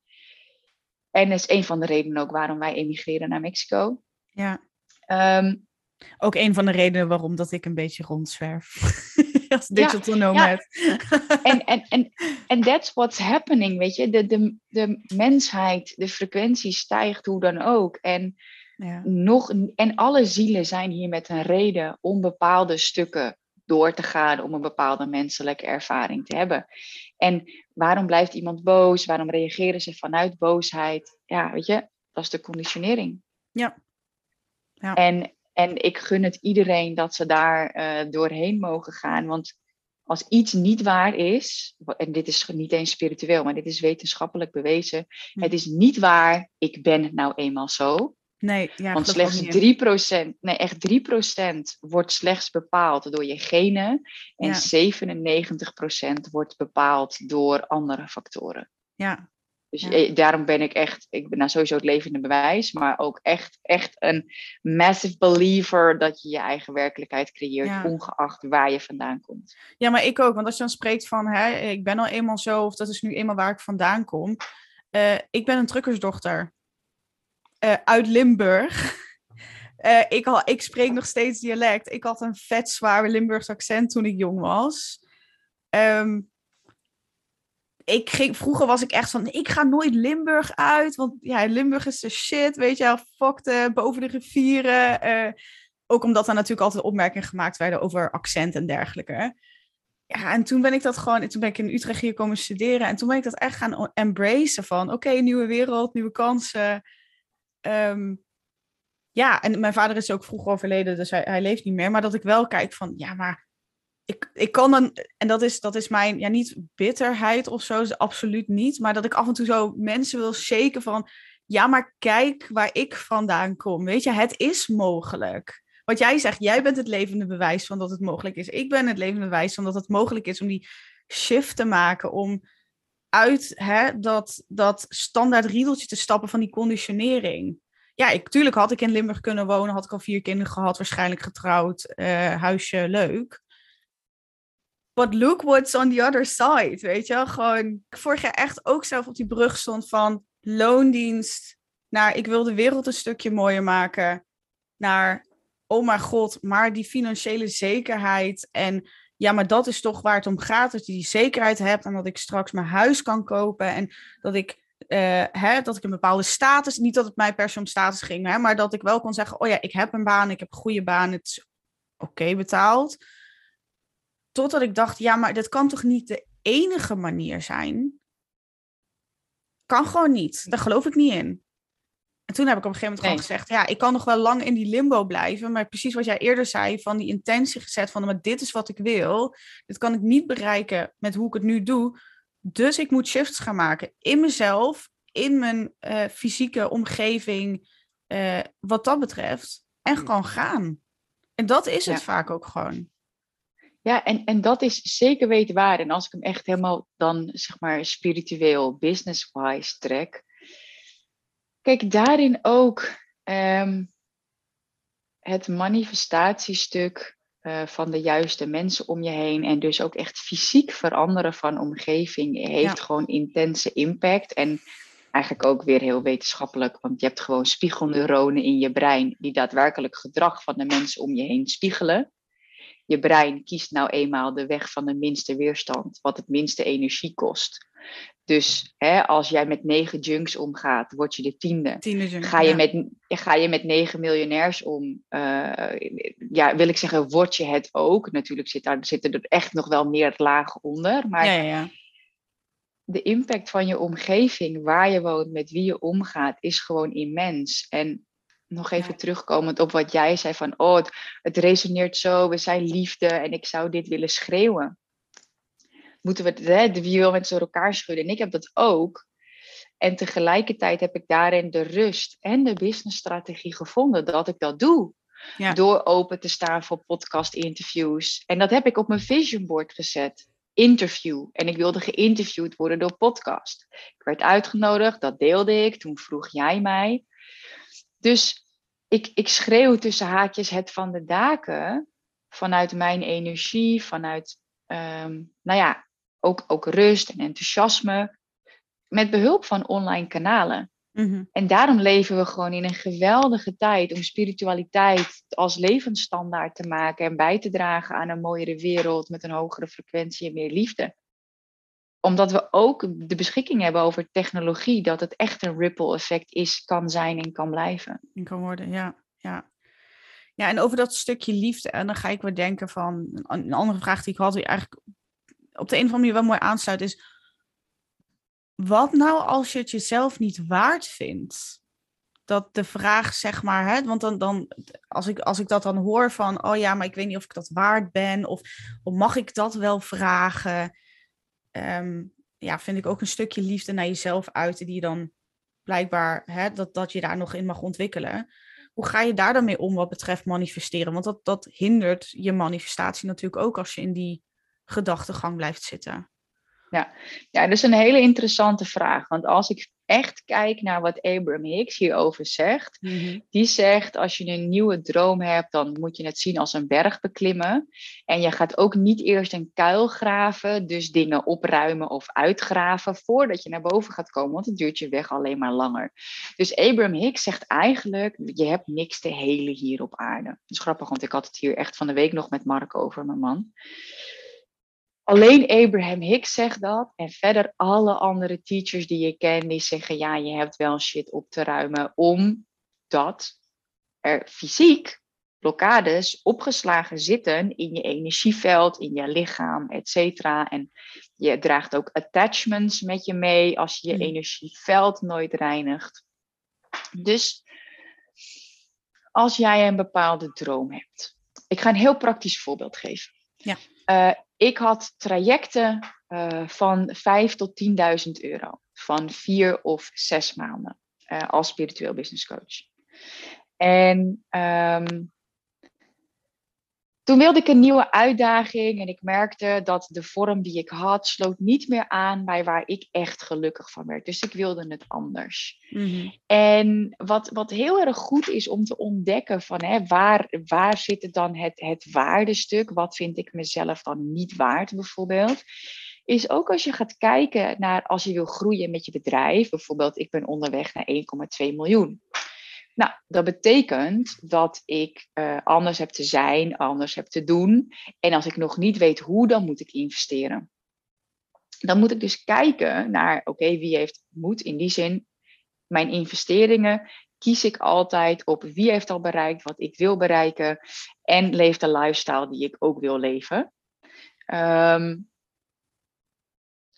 Speaker 2: En dat is een van de redenen ook waarom wij emigreren naar Mexico.
Speaker 1: ja.
Speaker 2: Ehm,
Speaker 1: Ook een van de redenen waarom dat ik een beetje rondzwerf. Als
Speaker 2: Ja,
Speaker 1: digital nomad.
Speaker 2: en, en, en, en that's what's happening, weet je. De, de, de mensheid, de frequentie stijgt hoe dan ook. En,
Speaker 1: Ja.
Speaker 2: nog, en alle zielen zijn hier met een reden om bepaalde stukken door te gaan, om een bepaalde menselijke ervaring te hebben. En waarom blijft iemand boos? Waarom reageren ze vanuit boosheid? Ja, weet je, dat is de conditionering.
Speaker 1: Ja. Ja.
Speaker 2: En, en ik gun het iedereen dat ze daar eh, doorheen mogen gaan. Want als iets niet waar is, en dit is niet eens spiritueel, maar dit is wetenschappelijk bewezen.
Speaker 1: Hm.
Speaker 2: Het is niet waar, ik ben nou eenmaal zo.
Speaker 1: Nee, ja,
Speaker 2: Want slechts
Speaker 1: niet in.
Speaker 2: 3%, nee echt 3% wordt slechts bepaald door je genen. En
Speaker 1: Ja.
Speaker 2: 97% wordt bepaald door andere factoren.
Speaker 1: Ja,
Speaker 2: Dus
Speaker 1: Ja.
Speaker 2: eh, daarom ben ik echt, ik ben nou sowieso het levende bewijs, maar ook echt, echt een massive believer dat je je eigen werkelijkheid creëert,
Speaker 1: Ja.
Speaker 2: ongeacht waar je vandaan komt.
Speaker 1: Ja, maar ik ook. Want als je dan spreekt van, hè, ik ben al eenmaal zo, of dat is nu eenmaal waar ik vandaan kom. Eh, ik ben een truckersdochter eh, uit Limburg. Ik, al, ik spreek nog steeds dialect. Ik had een vet zwaar Limburgs accent toen ik jong was. Ehm, ik ging, vroeger was ik echt van, ik ga nooit Limburg uit. Want ja, Limburg is de shit, weet je wel. Fuck de, boven de rivieren. eh, Ook omdat er natuurlijk altijd opmerkingen gemaakt werden over accent en dergelijke. Ja, en toen ben ik dat gewoon, toen ben ik in Utrecht hier komen studeren. En toen ben ik dat echt gaan embracen van, oké, nieuwe wereld, nieuwe kansen. Ehm, ja, en mijn vader is ook vroeg overleden, dus hij, hij leeft niet meer. Maar dat ik wel kijk van, ja, maar ik, ik kan dan, en dat is, dat is mijn, ja, niet bitterheid of zo, absoluut niet. Maar dat ik af en toe zo mensen wil shaken van, ja, maar kijk waar ik vandaan kom. Weet je, het is mogelijk. Wat jij zegt, jij bent het levende bewijs van dat het mogelijk is. Ik ben het levende bewijs van dat het mogelijk is om die shift te maken, om uit hè, dat, dat standaard riedeltje te stappen van die conditionering. Ja, ik, tuurlijk had ik in Limburg kunnen wonen, had ik al vier kinderen gehad, waarschijnlijk getrouwd, uh, huisje leuk. But look what's on the other side, weet je Gewoon, vorig jaar echt ook zelf op die brug stond van loondienst naar ik wil de wereld een stukje mooier maken, naar oh mijn god, maar die financiële zekerheid en ja, maar dat is toch waar het om gaat, dat je die zekerheid hebt en dat ik straks mijn huis kan kopen en dat ik, uh, hè, dat ik een bepaalde status, niet dat het mij per om status ging, hè, maar dat ik wel kon zeggen, oh ja, ik heb een baan, ik heb een goede baan, het is oké betaald. Totdat ik dacht, ja, maar dat kan toch niet de enige manier zijn? Kan gewoon niet. Daar geloof ik niet in. En toen heb ik op een gegeven moment gewoon gezegd, ja, ik kan nog wel lang in die limbo blijven, maar precies wat jij eerder zei, van die intentie gezet van, maar dit is wat ik wil, dit kan ik niet bereiken met hoe ik het nu doe, dus ik moet shifts gaan maken in mezelf, in mijn uh, fysieke omgeving, uh, wat dat betreft, en gewoon gaan. En dat is het vaak ook gewoon.
Speaker 2: Ja, en, en dat is zeker weten waar. En als ik hem echt helemaal dan, zeg maar, spiritueel, business-wise trek. Kijk, daarin ook um, het manifestatiestuk uh, van de juiste mensen om je heen. En dus ook echt fysiek veranderen van omgeving heeft gewoon intense impact. En eigenlijk ook weer heel wetenschappelijk, want je hebt gewoon spiegelneuronen in je brein die daadwerkelijk gedrag van de mensen om je heen spiegelen je brein kiest nou eenmaal de weg van de minste weerstand, wat het minste energie kost. Dus hè, als jij met negen junks omgaat, word je de tiende. tiende ga, je met, ga je met negen miljonairs om, uh, ja, wil ik zeggen, word je het ook. Natuurlijk zit daar, zitten er echt nog wel meer lagen onder. Maar ja, ja, de impact van je omgeving, waar je woont, met wie je omgaat, is gewoon immens. En nog even terugkomend op wat jij zei van, oh, het, het, resoneert zo, we zijn liefde en ik zou dit willen schreeuwen. Moeten we het, hè, de wie wil met z'n elkaar schudden? En ik heb dat ook. En tegelijkertijd heb ik daarin de rust en de businessstrategie gevonden dat ik dat doe. Door open te staan voor podcast-interviews. En dat heb ik op mijn vision board gezet. Interview. En ik wilde geïnterviewd worden door podcast. Ik werd uitgenodigd, dat deelde ik. Toen vroeg jij mij. Dus ik, ik schreeuw tussen haakjes het van de daken vanuit mijn energie, vanuit, um, nou ja, ook, ook rust en enthousiasme, met behulp van online kanalen. Mhm. En daarom leven we gewoon in een geweldige tijd om spiritualiteit als levensstandaard te maken en bij te dragen aan een mooiere wereld met een hogere frequentie en meer liefde omdat we ook de beschikking hebben over technologie, dat het echt een ripple effect is, kan zijn en kan blijven.
Speaker 1: En kan worden, ja. ja. Ja, en over dat stukje liefde, en dan ga ik weer denken van een andere vraag die ik had, die eigenlijk op de een of andere manier wel mooi aansluit, is: wat nou als je het jezelf niet waard vindt? Dat de vraag, zeg maar, hè, want dan, dan als, ik, als ik dat dan hoor van, oh ja, maar ik weet niet of ik dat waard ben, of, of mag ik dat wel vragen? Um, ja, vind ik ook een stukje liefde naar jezelf uiten, die dan blijkbaar, hè, dat, dat je daar nog in mag ontwikkelen. Hoe ga je daar dan mee om wat betreft manifesteren? Want dat, dat hindert je manifestatie natuurlijk ook als je in die gedachtegang blijft zitten.
Speaker 2: Ja. ja, dat is een hele interessante vraag. Want als ik echt kijk naar wat Abraham Hicks hierover zegt, mhm. die zegt als je een nieuwe droom hebt, dan moet je het zien als een berg beklimmen. En je gaat ook niet eerst een kuil graven, dus dingen opruimen of uitgraven voordat je naar boven gaat komen, want het duurt je weg alleen maar langer. Dus Abraham Hicks zegt eigenlijk, je hebt niks te helen hier op aarde. Dat is grappig, want ik had het hier echt van de week nog met Mark over, mijn man. Alleen Abraham Hicks zegt dat. En verder alle andere teachers die je kent, die zeggen ja, je hebt wel shit op te ruimen. Omdat er fysiek blokkades opgeslagen zitten in je energieveld, in je lichaam, et cetera. En je draagt ook attachments met je mee als je je
Speaker 1: Mm.
Speaker 2: energieveld nooit reinigt. Dus als jij een bepaalde droom hebt. Ik ga een heel praktisch voorbeeld geven.
Speaker 1: Ja.
Speaker 2: Eh, ik had trajecten eh, van 5 tot 10.000 euro. Van vier of zes maanden eh, als spiritueel business coach. En ehm, toen wilde ik een nieuwe uitdaging en ik merkte dat de vorm die ik had sloot niet meer aan bij waar ik echt gelukkig van werd. Dus ik wilde het anders.
Speaker 1: Mhm.
Speaker 2: En wat, wat heel erg goed is om te ontdekken van hè, waar, waar zit het dan het, het waardestuk? Wat vind ik mezelf dan niet waard bijvoorbeeld? Is ook als je gaat kijken naar als je wil groeien met je bedrijf. Bijvoorbeeld ik ben onderweg naar 1,2 miljoen. Nou, dat betekent dat ik eh, anders heb te zijn, anders heb te doen. En als ik nog niet weet hoe, dan moet ik investeren. Dan moet ik dus kijken naar, oké, wie heeft moed in die zin. Mijn investeringen kies ik altijd op wie heeft al bereikt wat ik wil bereiken. En leeft de lifestyle die ik ook wil leven. Ehm,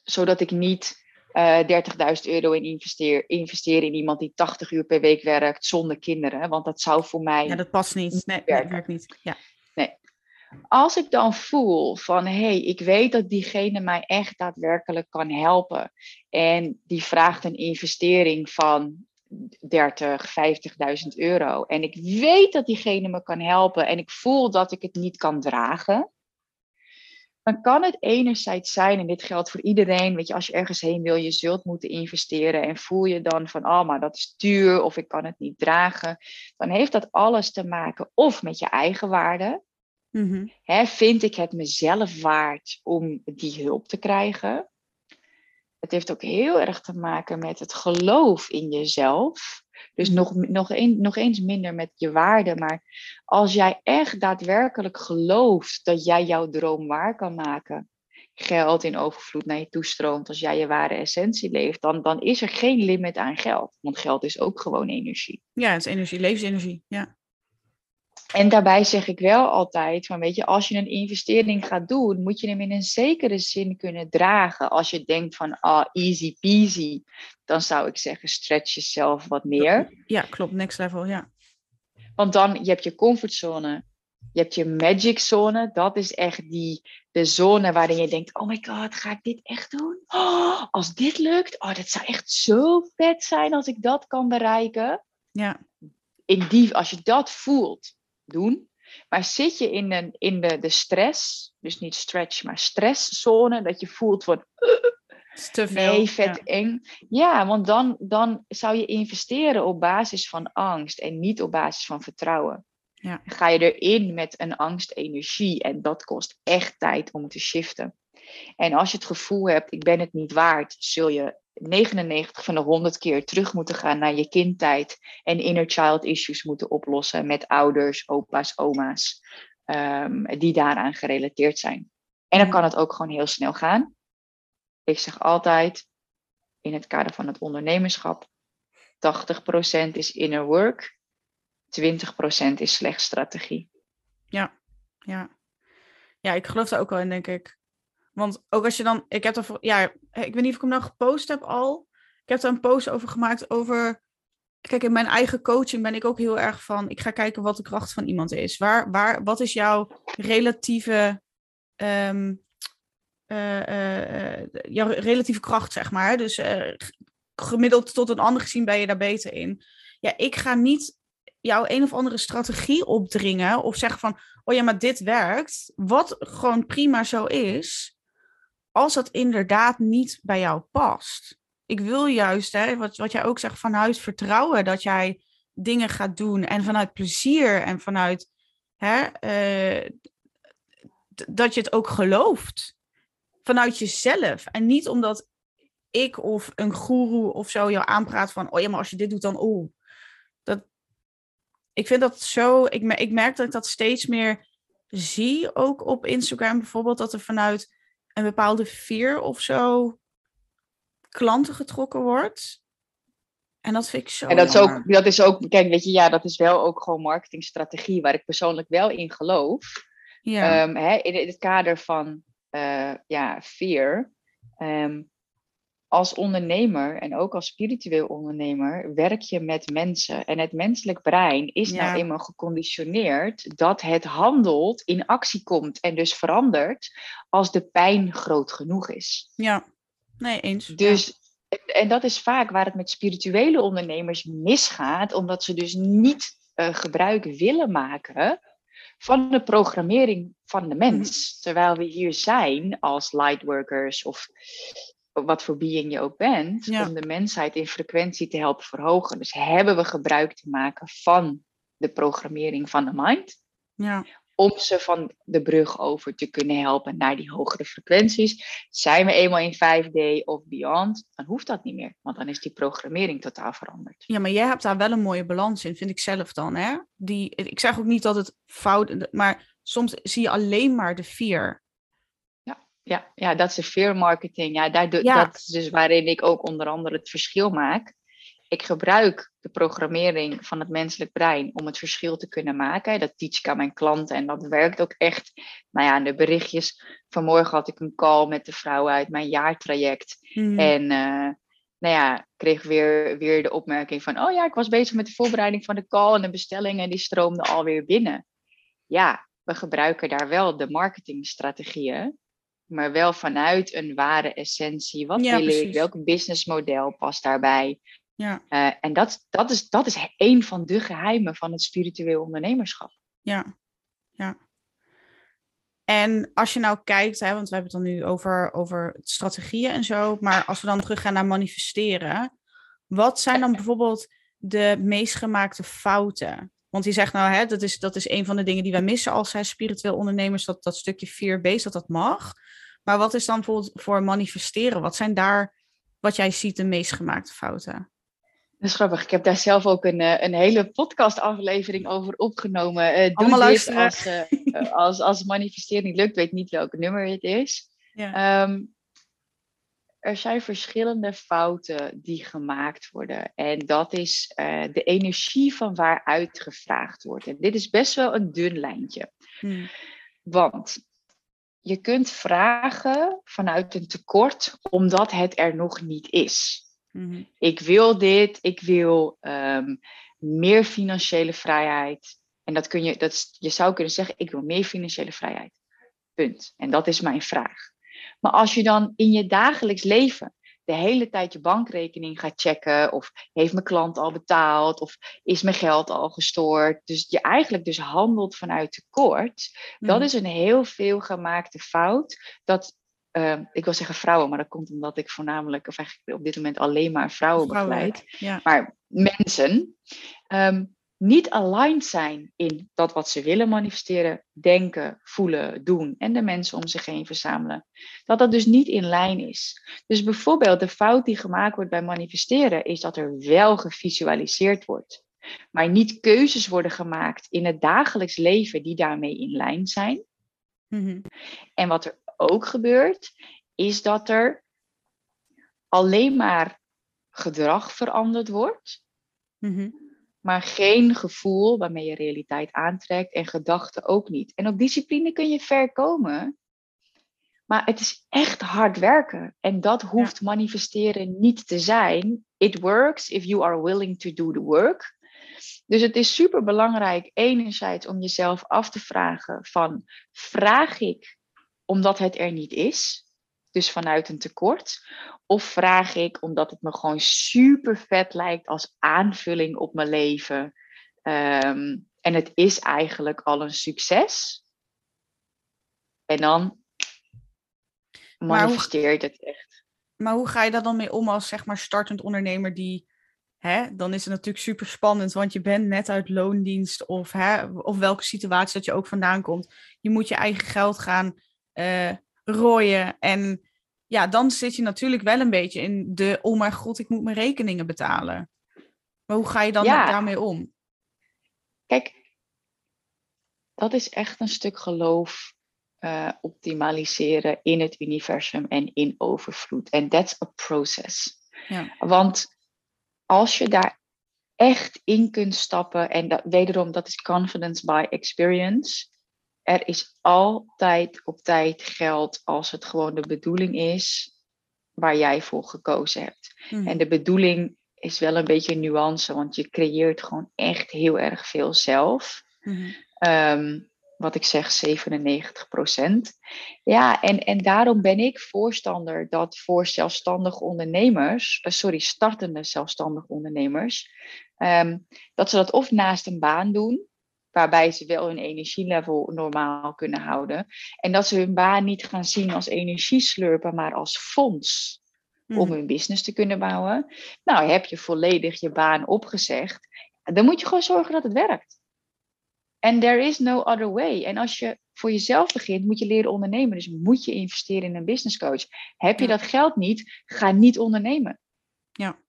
Speaker 2: zodat ik niet eh 30.000 euro in investeer, investeer in iemand die 80 uur per week werkt zonder kinderen. Want dat zou voor mij
Speaker 1: Ja, dat past niet. Nee, dat
Speaker 2: werken.
Speaker 1: werkt niet. Ja.
Speaker 2: als ik dan voel van hé, hey, ik weet dat diegene mij echt daadwerkelijk kan helpen. En die vraagt een investering van 30, 50.000 euro. En ik weet dat diegene me kan helpen en ik voel dat ik het niet kan dragen. Dan kan het enerzijds zijn, en dit geldt voor iedereen, weet je, als je ergens heen wil, je zult moeten investeren en voel je dan van, oh, maar dat is duur of ik kan het niet dragen. Dan heeft dat alles te maken of met je eigen waarde,
Speaker 1: Mhm.
Speaker 2: Hè, vind ik het mezelf waard om die hulp te krijgen? Het heeft ook heel erg te maken met het geloof in jezelf. Dus nog, nog, een, nog eens minder met je waarde. Maar als jij echt daadwerkelijk gelooft dat jij jouw droom waar kan maken, geld in overvloed naar je toestroomt, als jij je ware essentie leeft, dan, dan is er geen limit aan geld. Want geld is ook gewoon energie.
Speaker 1: ja, het is energie, levensenergie. Ja.
Speaker 2: En daarbij zeg ik wel altijd van, weet je, als je een investering gaat doen, moet je hem in een zekere zin kunnen dragen. Als je denkt van, ah, easy peasy, dan zou ik zeggen, stretch jezelf wat meer.
Speaker 1: ja, klopt. Next level, ja.
Speaker 2: Want dan, je hebt je comfortzone, je hebt je magic zone. Dat is echt die, de zone waarin je denkt, oh my god, ga ik dit echt doen? Oh, als dit lukt, oh, dat zou echt zo vet zijn als ik dat kan bereiken
Speaker 1: Ja,
Speaker 2: in die, als je dat voelt, doen. Maar zit je in, een, in de, de stress, dus niet stretch, maar stresszone, dat je voelt van
Speaker 1: te veel.
Speaker 2: nee, vet
Speaker 1: Ja.
Speaker 2: eng. Ja, want dan, dan zou je investeren op basis van angst en niet op basis van vertrouwen.
Speaker 1: Ja.
Speaker 2: Dan ga je erin met een angstenergie en dat kost echt tijd om te shiften. En als je het gevoel hebt, ik ben het niet waard, zul je 99 van de 100 keer terug moeten gaan naar je kindtijd en inner child issues moeten oplossen met ouders, opa's, oma's, ehm, die daaraan gerelateerd zijn. En dan
Speaker 1: Mhm.
Speaker 2: kan het ook gewoon heel snel gaan. Ik zeg altijd, in het kader van het ondernemerschap, 80% is inner work, 20% is slechts strategie.
Speaker 1: Ja. ja, ik geloof daar ook wel in, denk ik. Want ook als je dan, ik heb voor- ja, ik weet niet of ik hem nou gepost heb al. Ik heb er een post over gemaakt over, kijk, in mijn eigen coaching ben ik ook heel erg van, ik ga kijken wat de kracht van iemand is. Waar, waar, wat is jouw relatieve, ehm, eh, eh, eh, jouw relatieve kracht, zeg maar. Dus gemiddeld tot een ander gezien ben je daar beter in. Ja, ik ga niet jou een of andere strategie opdringen of zeggen van, oh ja, maar dit werkt. Wat gewoon prima zo is, als dat inderdaad niet bij jou past. Ik wil juist, hè, wat, wat jij ook zegt, vanuit vertrouwen dat jij dingen gaat doen en vanuit plezier en vanuit hè, eh, dat je het ook gelooft. Vanuit jezelf. En niet omdat ik of een goeroe of zo jou aanpraat van, oh ja, maar als je dit doet, dan oh. Dat, ik vind dat zo, ik, ik merk dat ik dat steeds meer zie, ook op Instagram bijvoorbeeld, dat er vanuit een bepaalde fear of zo klanten getrokken wordt. En dat vind ik zo.
Speaker 2: En dat is, ook, dat is ook, kijk, weet je, ja, dat is wel ook gewoon marketingstrategie waar ik persoonlijk wel in geloof. Ja. Um, hè, in, het kader van uh, ja, fear. Um, als ondernemer en ook als spiritueel ondernemer werk je met mensen. En het menselijk brein is nou eenmaal geconditioneerd dat het handelt, in actie komt en dus verandert als de pijn groot genoeg is.
Speaker 1: Ja, nee, eens.
Speaker 2: Dus, en dat is vaak waar het met spirituele ondernemers misgaat, omdat ze dus niet uh, gebruik willen maken van de programmering van de mens. Mhm. Terwijl we hier zijn als lightworkers of wat voor being je ook bent, om de mensheid in frequentie te helpen verhogen. Dus hebben we gebruik te maken van de programmering van de mind.
Speaker 1: Ja.
Speaker 2: Om ze van de brug over te kunnen helpen naar die hogere frequenties. Zijn we eenmaal in 5D of beyond, dan hoeft dat niet meer. Want dan is die programmering totaal veranderd.
Speaker 1: Ja, maar jij hebt daar wel een mooie balans in, vind ik zelf dan. Hè? Die, ik zeg ook niet dat het fout maar soms zie je alleen maar de vier
Speaker 2: ja, ja, dat is de fear marketing. Ja, daar, Dat is dus waarin ik ook onder andere het verschil maak. Ik gebruik de programmering van het menselijk brein om het verschil te kunnen maken. Dat teach ik aan mijn klanten en dat werkt ook echt. Nou ja, de berichtjes. Vanmorgen had ik een call met de vrouw uit mijn jaartraject. Mhm. En uh, nou ja, kreeg weer, weer de opmerking van: Oh ja, ik was bezig met de voorbereiding van de call en de bestellingen die stroomden alweer binnen. Ja, we gebruiken daar wel de marketingstrategieën maar wel vanuit een ware essentie. Wat wil ik? Welk businessmodel past daarbij?
Speaker 1: Ja.
Speaker 2: Uh, en dat, dat, is, dat is een van de geheimen van het spiritueel ondernemerschap.
Speaker 1: Ja, ja. En als je nou kijkt, hè, want we hebben het dan nu over, over strategieën en zo, maar als we dan terug gaan naar manifesteren, wat zijn dan bijvoorbeeld de meest gemaakte fouten? Want je zegt nou, hè, dat, is, dat is een van de dingen die wij missen als zijn spiritueel ondernemers, dat, dat stukje fear-based, dat dat mag. Maar wat is dan bijvoorbeeld voor manifesteren? Wat zijn daar, wat jij ziet, de meest gemaakte fouten?
Speaker 2: Dat is grappig. Ik heb daar zelf ook een, eh, een hele podcastaflevering over opgenomen. Uh,
Speaker 1: Allemaal luisteren.
Speaker 2: Als, uh, als, als manifesteren niet lukt, weet niet welk nummer het is.
Speaker 1: Ja. Ehm,
Speaker 2: er zijn verschillende fouten die gemaakt worden. En dat is de energie van waaruit gevraagd wordt. En dit is best wel een dun lijntje. Hmm. Want je kunt vragen vanuit een tekort, omdat het er nog niet is. Mhm. Ik wil dit, ik wil ehm, meer financiële vrijheid. En dat kun je, dat je zou kunnen zeggen, ik wil meer financiële vrijheid. Punt. En dat is mijn vraag. Maar als je dan in je dagelijks leven de hele tijd je bankrekening gaat checken. Of heeft mijn klant al betaald? Of is mijn geld al gestoord? Dus je eigenlijk dus handelt vanuit tekort. Dat mm. is een heel veel gemaakte fout. Dat, uh, ik wil zeggen vrouwen, maar dat komt omdat ik voornamelijk, of eigenlijk op dit moment alleen maar vrouwen, begeleid. Maar mensen. Um, niet aligned zijn in dat wat ze willen manifesteren, denken, voelen, doen en de mensen om zich heen verzamelen. Dat dat dus niet in lijn is. Dus bijvoorbeeld de fout die gemaakt wordt bij manifesteren is dat er wel gevisualiseerd wordt, maar niet keuzes worden gemaakt in het dagelijks leven die daarmee in lijn zijn. Mhm. En wat er ook gebeurt, is dat er alleen maar gedrag veranderd wordt. Mm maar geen gevoel waarmee je realiteit aantrekt en gedachten ook niet. En op discipline kun je ver komen, maar het is echt hard werken. En dat hoeft manifesteren niet te zijn. It works if you are willing to do the work. Dus het is super belangrijk, enerzijds om jezelf af te vragen van, vraag ik omdat het er niet is? Dus vanuit een tekort? Of vraag ik omdat het me gewoon super vet lijkt als aanvulling op mijn leven? Ehm, en het is eigenlijk al een succes. En dan manifesteert het echt.
Speaker 1: Maar hoe ga je daar dan mee om als zeg maar startend ondernemer die... Hè, dan is het natuurlijk super spannend, want je bent net uit loondienst of, hè, of welke situatie dat je ook vandaan komt. Je moet je eigen geld gaan uh, rooien. En ja, dan zit je natuurlijk wel een beetje in de, oh mijn god, ik moet mijn rekeningen betalen. Maar hoe ga je dan daarmee om?
Speaker 2: Kijk, dat is echt een stuk geloof uh, optimaliseren in het universum en in overvloed. En that's a process. Ja. Want als je daar echt in kunt stappen, en dat, wederom, dat is confidence by experience. Er is altijd op tijd geld als het gewoon de bedoeling is waar jij voor gekozen hebt.
Speaker 1: Mhm.
Speaker 2: En de bedoeling is wel een beetje een nuance, want je creëert gewoon echt heel erg veel zelf.
Speaker 1: Mhm.
Speaker 2: Ehm, wat ik zeg, 97% Ja, en, en daarom ben ik voorstander dat voor zelfstandige ondernemers, eh, sorry, startende zelfstandige ondernemers, ehm, dat ze dat of naast een baan doen, waarbij ze wel hun energielevel normaal kunnen houden. En dat ze hun baan niet gaan zien als energieslurpen, maar als fonds om
Speaker 1: Mhm.
Speaker 2: hun business te kunnen bouwen. Nou, heb je volledig je baan opgezegd, dan moet je gewoon zorgen dat het werkt. En there is no other way. En als je voor jezelf begint, moet je leren ondernemen. Dus moet je investeren in een business coach. Heb je
Speaker 1: Ja.
Speaker 2: dat geld niet, ga niet ondernemen.
Speaker 1: Ja.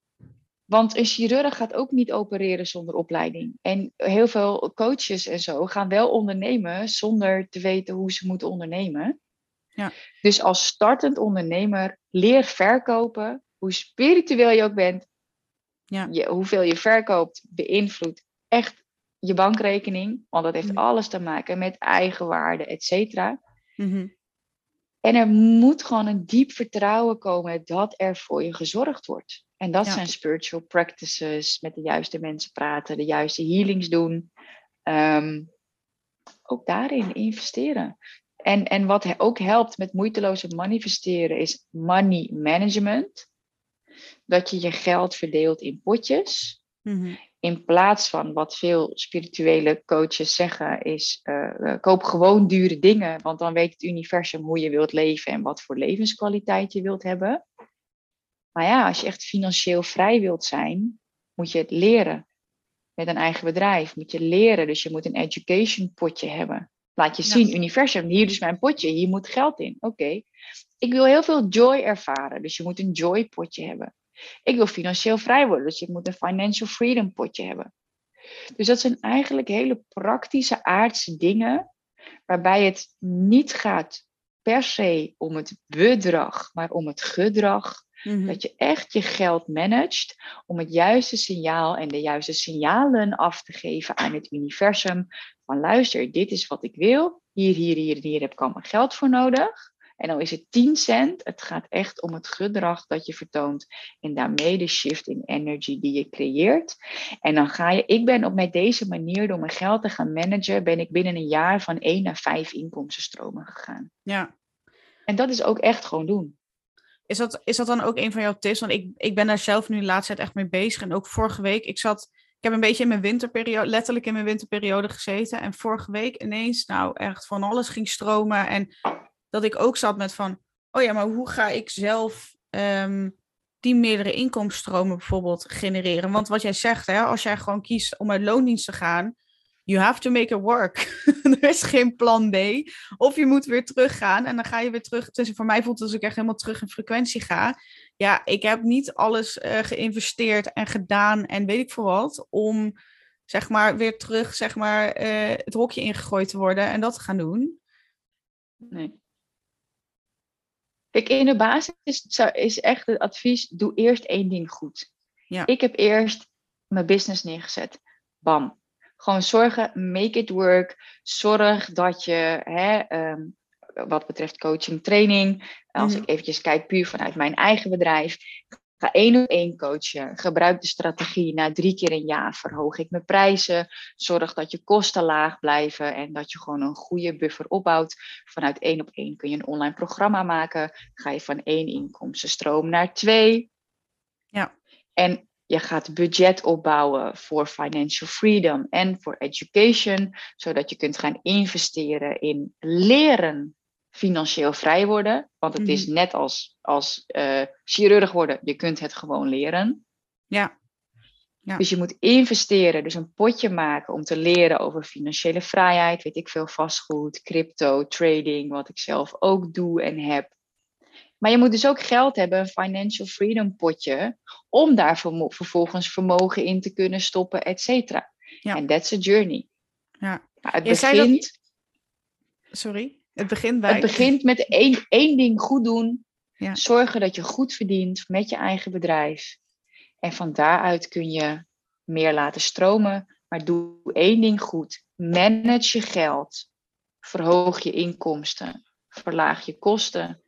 Speaker 2: Want een chirurg gaat ook niet opereren zonder opleiding. En heel veel coaches en zo gaan wel ondernemen zonder te weten hoe ze moeten ondernemen.
Speaker 1: Ja.
Speaker 2: Dus als startend ondernemer, leer verkopen. Hoe spiritueel je ook bent,
Speaker 1: Ja.
Speaker 2: je, hoeveel je verkoopt, beïnvloedt echt je bankrekening. Want dat heeft
Speaker 1: Mhm.
Speaker 2: alles te maken met eigenwaarde, et cetera.
Speaker 1: Mhm.
Speaker 2: En er moet gewoon een diep vertrouwen komen dat er voor je gezorgd wordt. En dat
Speaker 1: Ja.
Speaker 2: zijn spiritual practices, met de juiste mensen praten, de juiste healings doen. Ehm, ook daarin investeren. En, en wat ook helpt met moeiteloze manifesteren is money management. Dat je je geld verdeelt in potjes.
Speaker 1: Mhm.
Speaker 2: In plaats van wat veel spirituele coaches zeggen, is eh, eh, koop gewoon dure dingen, want dan weet het universum hoe je wilt leven en wat voor levenskwaliteit je wilt hebben. Maar ja, als je echt financieel vrij wilt zijn, moet je het leren. Met een eigen bedrijf moet je leren, dus je moet een education potje hebben. Laat je
Speaker 1: Ja.
Speaker 2: zien, universum, hier is mijn potje, hier moet geld in. Oké, ik wil heel veel joy ervaren, dus je moet een joy potje hebben. Ik wil financieel vrij worden, dus je moet een financial freedom potje hebben. Dus dat zijn eigenlijk hele praktische aardse dingen, waarbij het niet gaat per se om het bedrag, maar om het gedrag.
Speaker 1: Mhm.
Speaker 2: Dat je echt je geld managt om het juiste signaal en de juiste signalen af te geven aan het universum. Van luister, dit is wat ik wil. Hier, hier, hier en hier heb ik allemaal geld voor nodig. En dan is het 10 cent. Het gaat echt om het gedrag dat je vertoont. En daarmee de shift in energy die je creëert. En dan ga je, ik ben op met deze manier, door mijn geld te gaan managen, ben ik binnen een jaar van 1 naar 5 inkomstenstromen gegaan.
Speaker 1: Ja.
Speaker 2: En dat is ook echt gewoon doen.
Speaker 1: Is dat, is dat dan ook een van jouw tips? Want ik, ik ben daar zelf nu de laatste tijd echt mee bezig. En ook vorige week, ik zat, ik heb een beetje in mijn winterperiode, letterlijk in mijn winterperiode gezeten. En vorige week ineens, nou echt van alles ging stromen. En dat ik ook zat met van, oh ja, maar hoe ga ik zelf ehm, die meerdere inkomstenstromen bijvoorbeeld genereren? Want wat jij zegt, hè, als jij gewoon kiest om uit loondienst te gaan, you have to make it work. er is geen plan B. Of je moet weer teruggaan en dan ga je weer terug. Dus voor mij voelt het als ik echt helemaal terug in frequentie ga. Ja, ik heb niet alles eh, geïnvesteerd en gedaan en weet ik veel wat. Om zeg maar weer terug zeg maar, eh, het hokje ingegooid te worden en dat te gaan doen.
Speaker 2: Nee. Kijk, in de basis is, is echt het advies: doe eerst één ding goed.
Speaker 1: Ja.
Speaker 2: Ik heb eerst mijn business neergezet. Bam. Gewoon zorgen, make it work. Zorg dat je, hè, ehm, wat betreft coaching, training, als
Speaker 1: Mhm.
Speaker 2: ik eventjes kijk puur vanuit mijn eigen bedrijf, ga één op één coachen. Gebruik de strategie. Na drie keer een jaar verhoog ik mijn prijzen. Zorg dat je kosten laag blijven en dat je gewoon een goede buffer opbouwt. Vanuit één op één kun je een online programma maken. Ga je van één inkomstenstroom naar twee.
Speaker 1: Ja.
Speaker 2: En je gaat budget opbouwen voor financial freedom en voor education, zodat je kunt gaan investeren in leren financieel vrij worden. Want het is net als, als eh, chirurg worden, je kunt het gewoon leren.
Speaker 1: Ja. Ja.
Speaker 2: Dus je moet investeren, dus een potje maken om te leren over financiële vrijheid, weet ik veel, vastgoed, crypto, trading, wat ik zelf ook doe en heb. Maar je moet dus ook geld hebben, een financial freedom potje, om daar vervolgens vermogen in te kunnen stoppen, et cetera.
Speaker 1: Ja.
Speaker 2: En that's a journey.
Speaker 1: Ja.
Speaker 2: Maar het
Speaker 1: Je zei dat-
Speaker 2: begint,
Speaker 1: Sorry, het begint bij.
Speaker 2: het begint met één, één ding goed doen.
Speaker 1: Ja.
Speaker 2: Zorgen dat je goed verdient met je eigen bedrijf. En van daaruit kun je meer laten stromen. Maar doe één ding goed. Manage je geld. Verhoog je inkomsten. Verlaag je kosten.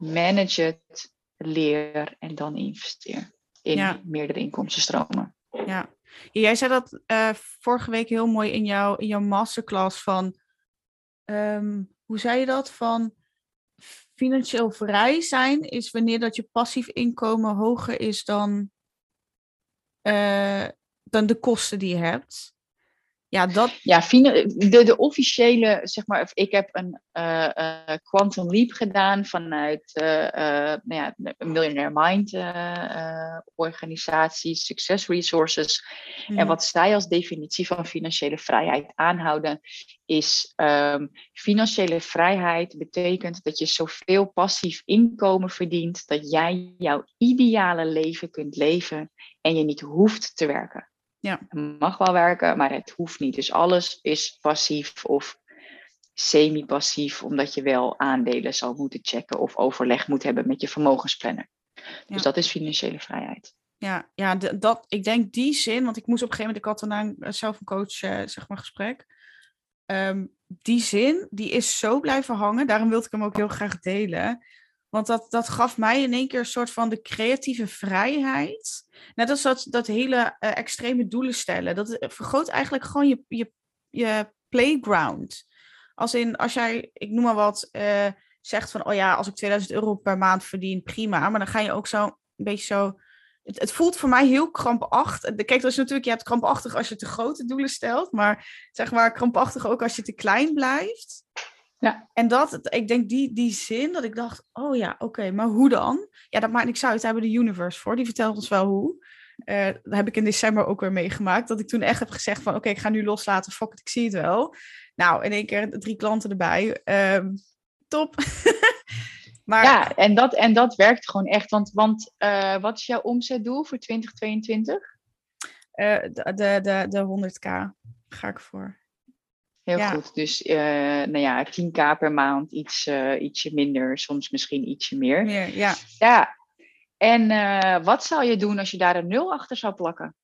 Speaker 2: Manage het. Leer en dan investeer in meerdere inkomstenstromen.
Speaker 1: Ja. Jij zei dat uh, vorige week heel mooi in, jouw in jouw masterclass van, um, hoe zei je dat? Van financieel vrij zijn is wanneer dat je passief inkomen hoger is dan, uh, dan de kosten die je hebt.
Speaker 2: Ja, dat... ja de, de officiële, zeg maar, ik heb een uh, Quantum Leap gedaan vanuit uh, nou ja, Millionaire Mind organisatie, Success Resources. En mhm. wat zij als definitie van financiële vrijheid aanhouden, is um, financiële vrijheid betekent dat je zoveel passief inkomen verdient dat jij jouw ideale leven kunt leven en je niet hoeft te werken. Ja. Het mag wel werken, maar het hoeft niet. Dus alles is passief of semi-passief, omdat je wel aandelen zal moeten checken of overleg moet hebben met je vermogensplanner. Dus dat is financiële vrijheid.
Speaker 1: Ja, ja dat, ik denk die zin, want ik moest op een gegeven moment, ik had daarna eh, zelf een coach, uh, zeg maar, gesprek. Ehm, die zin, die is zo blijven hangen. Daarom wilde ik hem ook heel graag delen. Want dat, dat gaf mij in één keer een soort van de creatieve vrijheid. Net als dat, dat hele uh, extreme doelen stellen. Dat vergroot eigenlijk gewoon je, je, je playground. Als in, als jij, ik noem maar wat, uh, zegt van, oh ja, als ik 2000 euro per maand verdien, prima. Maar dan ga je ook zo een beetje zo. Het, het voelt voor mij heel krampachtig. Kijk, dat is natuurlijk, je hebt krampachtig als je te grote doelen stelt. Maar zeg maar krampachtig ook als je te klein blijft. Ja. En dat, ik denk die, die zin, dat ik dacht, oh ja, oké, maar hoe dan? Ja, dat maakt niks uit, daar hebben de universe voor, die vertelt ons wel hoe. Uh, dat heb ik in december ook weer meegemaakt, dat ik toen echt heb gezegd van, oké, ik ga nu loslaten, fuck it, ik zie het wel. Nou, in één keer drie klanten erbij, uh, top.
Speaker 2: maar... Ja, en dat, en dat werkt gewoon echt, want, want uh, wat is jouw omzetdoel voor 2022?
Speaker 1: Eh, de, de, de, de 100k ga ik voor.
Speaker 2: Heel goed. Dus uh, nou ja, 10k per maand, iets, uh, ietsje minder, soms misschien ietsje meer.
Speaker 1: meer ja.
Speaker 2: ja. En uh, wat zou je doen als je daar een nul achter zou plakken?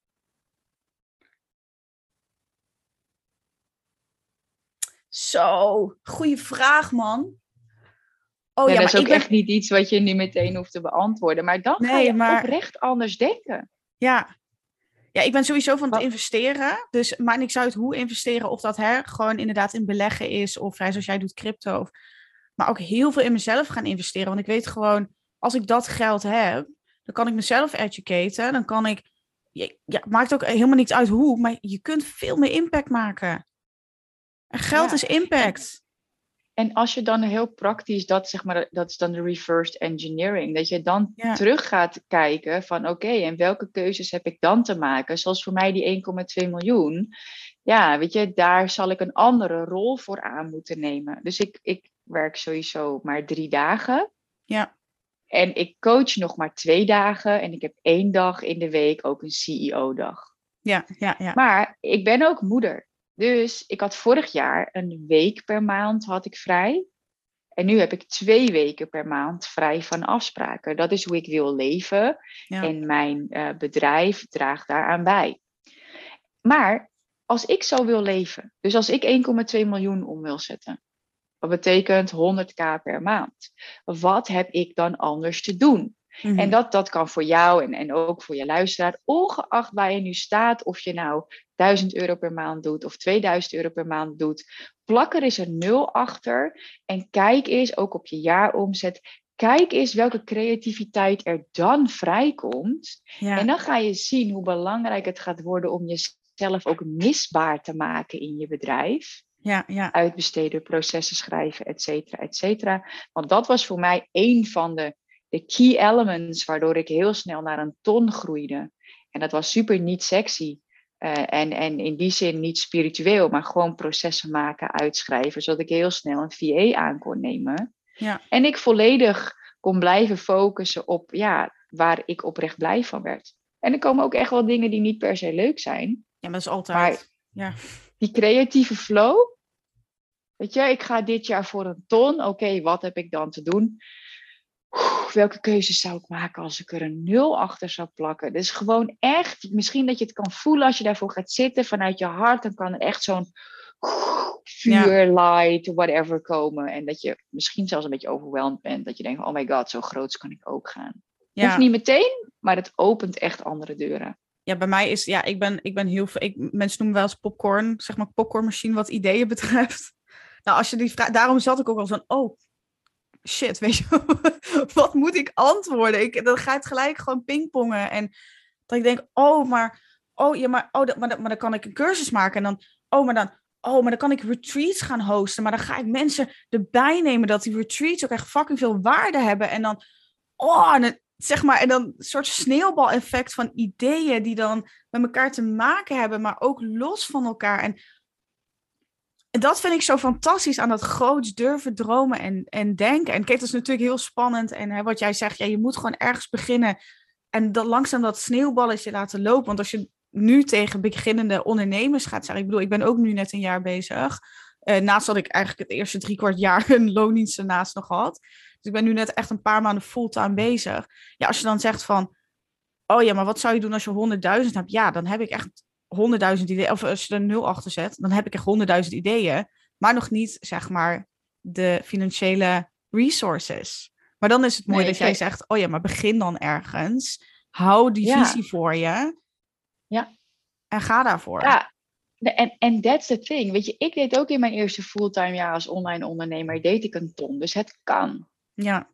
Speaker 1: Zo, goede vraag, man.
Speaker 2: Oh, ja, ja dat is ook echt niet iets wat je nu meteen hoeft te beantwoorden. Maar dan nee, ga je maar... oprecht anders denken.
Speaker 1: Ja, ja, ik ben sowieso van het investeren. Dus maakt niks uit hoe investeren. Of dat hè, gewoon inderdaad in beleggen is. Of zoals jij doet crypto. Of, maar ook heel veel in mezelf gaan investeren. Want ik weet gewoon, als ik dat geld heb, dan kan ik mezelf educaten. Dan kan ik, ja, maakt ook helemaal niks uit hoe. Maar je kunt veel meer impact maken. En geld is impact.
Speaker 2: En als je dan heel praktisch, dat, zeg maar, dat is dan de reversed engineering, dat je dan terug gaat kijken van oké, en welke keuzes heb ik dan te maken? Zoals voor mij die 1,2 miljoen. Ja, weet je, daar zal ik een andere rol voor aan moeten nemen. Dus ik, ik werk sowieso maar drie dagen.
Speaker 1: Ja.
Speaker 2: En ik coach nog maar twee dagen en ik heb één dag in de week ook een CEO-dag.
Speaker 1: Ja, ja, ja.
Speaker 2: Maar ik ben ook moeder. Dus ik had vorig jaar een week per maand had ik vrij. En nu heb ik twee weken per maand vrij van afspraken. Dat is hoe ik wil leven. En mijn uh, bedrijf draagt daaraan bij. Maar als ik zo wil leven, dus als ik 1,2 miljoen om wil zetten, dat betekent 100k per maand. Wat heb ik dan anders te doen? En mhm. dat, dat kan voor jou en, en ook voor je luisteraar, ongeacht waar je nu staat, of je nou 1000 euro per maand doet of 2000 euro per maand doet, plak er eens een nul achter en kijk eens ook op je jaaromzet. Kijk eens welke creativiteit er dan vrijkomt. En dan ga je zien hoe belangrijk het gaat worden om jezelf ook misbaar te maken in je bedrijf.
Speaker 1: Ja, ja.
Speaker 2: Uitbesteden, processen schrijven, et cetera, et cetera. Want dat was voor mij een van de de key elements waardoor ik heel snel naar een ton groeide. En dat was super niet sexy. Uh, en, en in die zin niet spiritueel, maar gewoon processen maken, uitschrijven, zodat ik heel snel een VA aan kon nemen.
Speaker 1: Ja.
Speaker 2: En ik volledig kon blijven focussen op ja, waar ik oprecht blij van werd. En er komen ook echt wel dingen die niet per se leuk zijn.
Speaker 1: Ja, maar dat is altijd. Maar ja.
Speaker 2: die creatieve flow. Weet je, ik ga dit jaar voor een ton. Oké, wat heb ik dan te doen? Welke keuzes zou ik maken als ik er een nul achter zou plakken? Dus gewoon echt, misschien dat je het kan voelen als je daarvoor gaat zitten vanuit je hart, dan kan er echt zo'n vuur, light, whatever komen. En dat je misschien zelfs een beetje overweldigd bent. Dat je denkt, oh my god, zo groot kan ik ook gaan. Ja. Hoeft niet meteen, maar het opent echt andere deuren.
Speaker 1: Ja, bij mij is, ja, ik ben, ik ben heel veel, ik, mensen noemen wel eens popcorn, zeg maar popcornmachine wat ideeën betreft. Nou, als je die vraag, daarom zat ik ook al van, oh, shit, weet je, wat moet ik antwoorden? Ik, dan gaat gelijk gewoon pingpongen. En dat ik denk, oh, maar, oh, ja, maar, oh, maar, maar dan kan ik een cursus maken. En dan, oh, maar dan, oh, maar dan kan ik retreats gaan hosten. Maar dan ga ik mensen erbij nemen dat die retreats ook echt fucking veel waarde hebben. En dan, oh, en zeg maar, en dan een soort sneeuwbaleffect van ideeën die dan met elkaar te maken hebben, maar ook los van elkaar. En dat vind ik zo fantastisch aan dat groots durven dromen en, en denken. En kijk, dat is natuurlijk heel spannend. En hè, wat jij zegt, ja, je moet gewoon ergens beginnen en dan langzaam dat sneeuwballetje laten lopen. Want als je nu tegen beginnende ondernemers gaat zeggen. Ik bedoel, ik ben ook nu net een jaar bezig. Uh, naast dat ik eigenlijk het eerste drie kwart jaar een loondienst ernaast nog had. Dus ik ben nu net echt een paar maanden fulltime bezig. Ja, als je dan zegt van, oh ja, maar wat zou je doen als je 100.000 hebt? Ja, dan heb ik echt 100.000 ideeën. Of als je er nul achter zet, dan heb ik echt 100.000 ideeën. Maar nog niet, zeg maar, de financiële resources. Maar dan is het mooi dat jij zegt, oh ja, maar begin dan ergens. Hou die visie voor je.
Speaker 2: Ja.
Speaker 1: En ga daarvoor.
Speaker 2: Ja, en en that's the thing. Weet je, ik deed ook in mijn eerste fulltime jaar als online ondernemer, deed ik een ton. Dus het kan.
Speaker 1: Ja.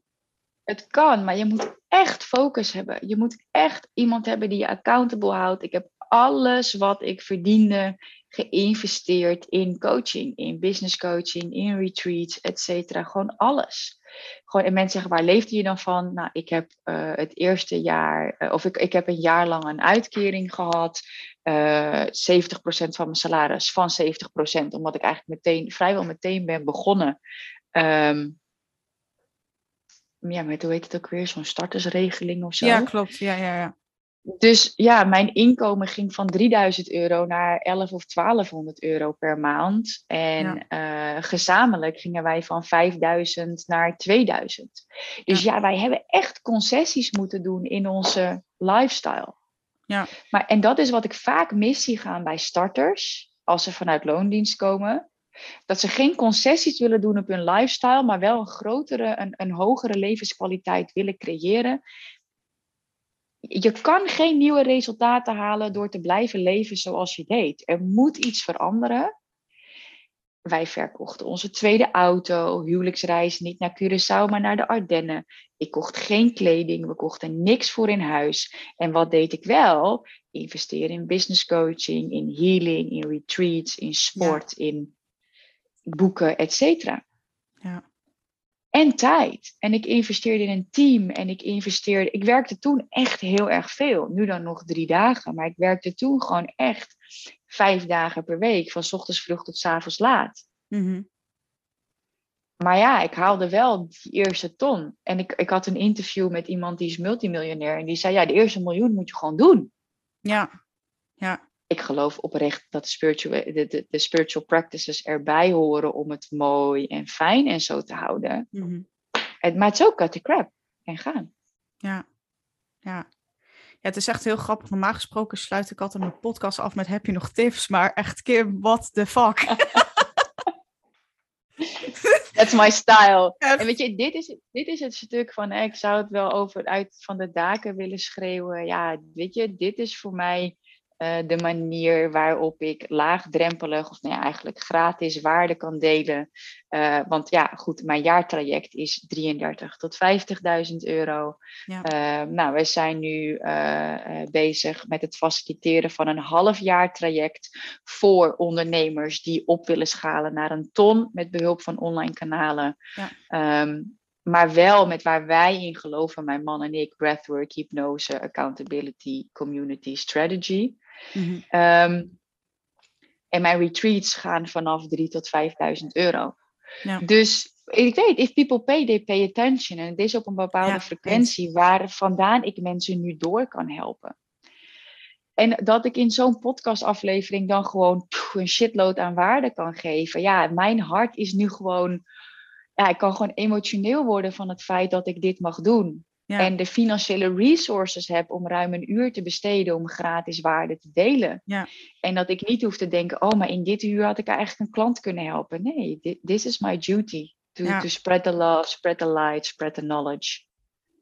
Speaker 2: Het kan, maar je moet echt focus hebben. Je moet echt iemand hebben die je accountable houdt. Ik heb alles wat ik verdiende geïnvesteerd in coaching, in business coaching, in retreats, et cetera. Gewoon alles. Gewoon, en mensen zeggen, waar leefde je dan van? Nou, ik heb uh, het eerste jaar, uh, of ik, ik heb een jaar lang een uitkering gehad. Uh, 70% van mijn salaris, van 70%, omdat ik eigenlijk meteen, vrijwel meteen ben begonnen. Um, ja, met hoe heet het ook weer? Zo'n startersregeling of zo.
Speaker 1: Ja, klopt. Ja, ja, ja.
Speaker 2: Dus ja, mijn inkomen ging van 3000 euro naar 11 of 1200 euro per maand. En ja. uh, gezamenlijk gingen wij van 5000 naar 2000. Dus ja. ja. wij hebben echt concessies moeten doen in onze lifestyle.
Speaker 1: Ja.
Speaker 2: Maar, en dat is wat ik vaak mis zie gaan bij starters, als ze vanuit loondienst komen. Dat ze geen concessies willen doen op hun lifestyle, maar wel een grotere, een, een hogere levenskwaliteit willen creëren je kan geen nieuwe resultaten halen door te blijven leven zoals je deed. Er moet iets veranderen. Wij verkochten onze tweede auto, huwelijksreis niet naar Curaçao, maar naar de Ardennen. Ik kocht geen kleding, we kochten niks voor in huis. En wat deed ik wel? Investeren in business coaching, in healing, in retreats, in sport, in boeken, et cetera. En tijd. En ik investeerde in een team en ik investeerde. Ik werkte toen echt heel erg veel. Nu dan nog drie dagen, maar ik werkte toen gewoon echt vijf dagen per week, van ochtends vroeg tot avonds laat.
Speaker 1: Mm
Speaker 2: Maar ja, ik haalde wel die eerste ton. En ik, ik had een interview met iemand die is multimiljonair. En die zei: Ja, de eerste miljoen moet je gewoon doen.
Speaker 1: Ja, ja
Speaker 2: ik geloof oprecht dat de spiritual, de, de, de, spiritual practices erbij horen om het mooi en fijn en zo te houden.
Speaker 1: Mm
Speaker 2: het, maar het is ook cut the crap en gaan.
Speaker 1: Ja, ja. Ja, het is echt heel grappig. Normaal gesproken sluit ik altijd mijn podcast af met heb je nog tips? Maar echt, Kim, what the fuck?
Speaker 2: That's my style. En weet je, dit is, dit is het stuk van, ik zou het wel over uit van de daken willen schreeuwen. Ja, weet je, dit is voor mij uh, de manier waarop ik laagdrempelig, of nou ja, eigenlijk gratis waarde kan delen. Uh, want ja, goed, mijn jaartraject is 33 tot 50.000 euro.
Speaker 1: Ja.
Speaker 2: Uh, nou, we zijn nu bezig met het faciliteren van een half jaar traject voor ondernemers die op willen schalen naar een ton met behulp van online kanalen.
Speaker 1: Ja.
Speaker 2: Um, maar wel met waar wij in geloven, mijn man en ik, breathwork, hypnose, accountability, community, strategy.
Speaker 1: Mhm.
Speaker 2: Ehm, en mijn retreats gaan vanaf 3 tot 5000 euro.
Speaker 1: Ja.
Speaker 2: Dus ik weet, if people pay, they pay attention. En het is op een bepaalde frequentie waar vandaan ik mensen nu door kan helpen. En dat ik in zo'n podcastaflevering dan gewoon een shitload aan waarde kan geven. Ja, mijn hart is nu gewoon ja, ik kan gewoon emotioneel worden van het feit dat ik dit mag doen. En de financiële resources heb om ruim een uur te besteden om gratis waarde te delen.
Speaker 1: Ja.
Speaker 2: En dat ik niet hoef te denken, oh, maar in dit uur had ik eigenlijk een klant kunnen helpen. Nee, this is my duty. To, to spread the love, spread the light, spread the knowledge.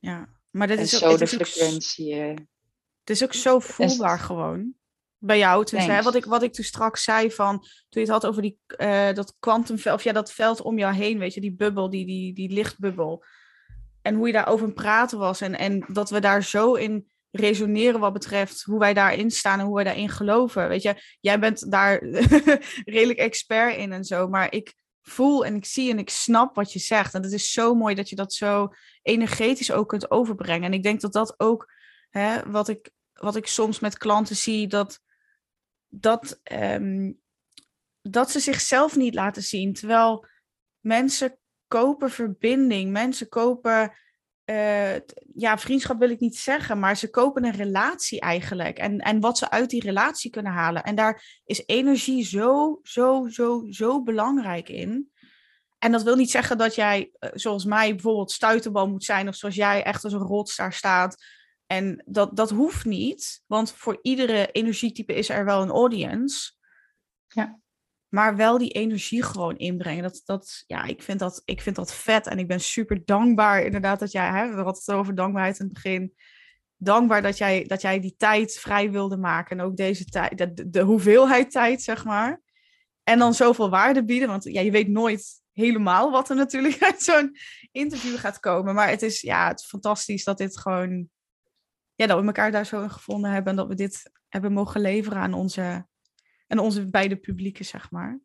Speaker 1: Ja, maar dat is
Speaker 2: ook, zo de frequentie.
Speaker 1: Eh, het is ook zo voelbaar gewoon. Bij jou, tenminste, hè, wat, ik, wat ik toen straks zei van, toen je het had over die, uh, dat kwantumveld, of ja, dat veld om jou heen, weet je, die bubbel, die, die, die lichtbubbel en hoe je daarover praten was. En, en dat we daar zo in resoneren wat betreft hoe wij daarin staan en hoe wij daarin geloven. Weet je, jij bent daar redelijk expert in en zo, maar ik voel en ik zie en ik snap wat je zegt. En het is zo mooi dat je dat zo energetisch ook kunt overbrengen. En ik denk dat dat ook, hè, wat, ik, wat ik soms met klanten zie, dat, dat, um, dat ze zichzelf niet laten zien. Terwijl mensen kopen verbinding. Mensen kopen, uh, ja, vriendschap wil ik niet zeggen, maar ze kopen een relatie eigenlijk. En, en wat ze uit die relatie kunnen halen. En daar is energie zo, zo, zo, zo belangrijk in. En dat wil niet zeggen dat jij, eh, zoals mij bijvoorbeeld, stuiterbal moet zijn. Of zoals jij echt als een rots daar staat. En dat, dat hoeft niet, want voor iedere energietype is er wel een audience.
Speaker 2: Ja
Speaker 1: maar wel die energie gewoon inbrengen. Dat, dat, ja, ik vind dat, ik vind dat vet en ik ben super dankbaar inderdaad dat jij, hè, we hadden het over dankbaarheid in het begin, dankbaar dat jij, dat jij die tijd vrij wilde maken en ook deze tijd, de, de, hoeveelheid tijd, zeg maar. En dan zoveel waarde bieden, want ja, je weet nooit helemaal wat er natuurlijk uit zo'n interview gaat komen. Maar het is, ja, het is fantastisch dat dit gewoon, ja, dat we elkaar daar zo in gevonden hebben en dat we dit hebben mogen leveren aan onze en onze beide publieken, zeg maar.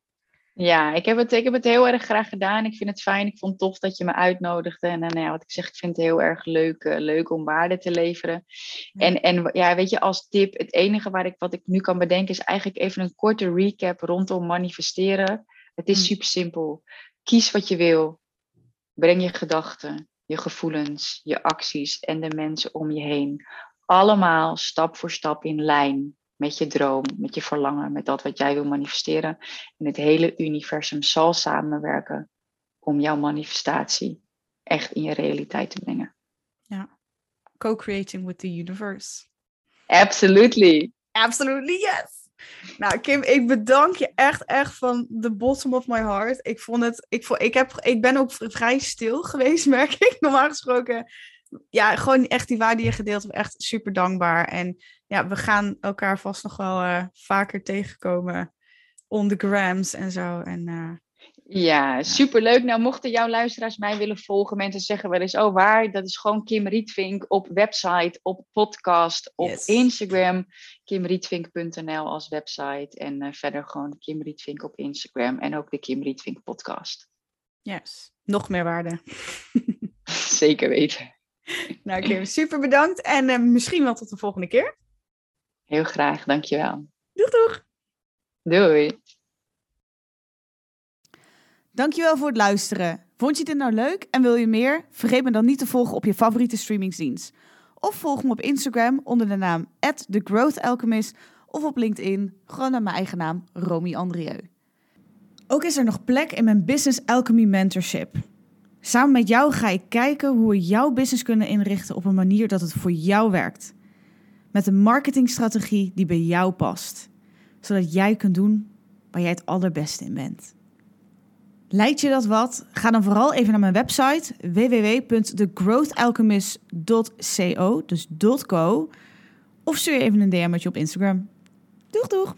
Speaker 2: Ja, ik heb, het, ik heb het heel erg graag gedaan. Ik vind het fijn. Ik vond het tof dat je me uitnodigde. En, nou ja, wat ik zeg, ik vind het heel erg leuk, uh, leuk om waarde te leveren. En, en ja, weet je, als tip, het enige waar ik, wat ik nu kan bedenken is eigenlijk even een korte recap rondom manifesteren. Het is mm. super simpel. Kies wat je wil. Breng je gedachten, je gevoelens, je acties en de mensen om je heen. Allemaal stap voor stap in lijn met je droom, met je verlangen, met dat wat jij wil manifesteren. En het hele universum zal samenwerken om jouw manifestatie echt in je realiteit te brengen.
Speaker 1: Ja, co-creating with the universe.
Speaker 2: Absolutely.
Speaker 1: Absolutely, yes. Nou, Kim, ik bedank je echt, echt van the bottom of my heart. Ik vond het, ik, vond, ik, heb, ik ben ook vrij stil geweest, merk ik. Normaal gesproken ja, gewoon echt die waarde die je gedeeld hebt, echt super dankbaar. En ja, we gaan elkaar vast nog wel uh, vaker tegenkomen on the grams en zo. En, uh,
Speaker 2: ja, superleuk. Nou, mochten jouw luisteraars mij willen volgen, mensen zeggen wel eens, oh waar, dat is gewoon Kim Rietvink op website, op podcast, op Instagram, kimrietvink.nl als website en uh, verder gewoon Kim Rietvink op Instagram en ook de Kim Rietvink podcast.
Speaker 1: Yes, nog meer waarde.
Speaker 2: Zeker weten.
Speaker 1: Nou, Kim, super bedankt en uh, misschien wel tot de volgende keer.
Speaker 2: Heel graag, dankjewel.
Speaker 1: Doeg, doeg.
Speaker 2: Doei.
Speaker 1: Dankjewel voor het luisteren. Vond je dit nou leuk en wil je meer? Vergeet me dan niet te volgen op je favoriete streamingsdienst. Of volg me op Instagram onder de naam @thegrowthalchemist of op LinkedIn gewoon naar mijn eigen naam Romy Andrieu. Ook is er nog plek in mijn Business Alchemy Mentorship. Samen met jou ga ik kijken hoe we jouw business kunnen inrichten op een manier dat het voor jou werkt. Met een marketingstrategie die bij jou past, zodat jij kunt doen waar jij het allerbeste in bent. Lijkt je dat wat? Ga dan vooral even naar mijn website www.thegrowthalchemist.co, dus .co, of stuur even een DM'tje op Instagram. Doeg doeg!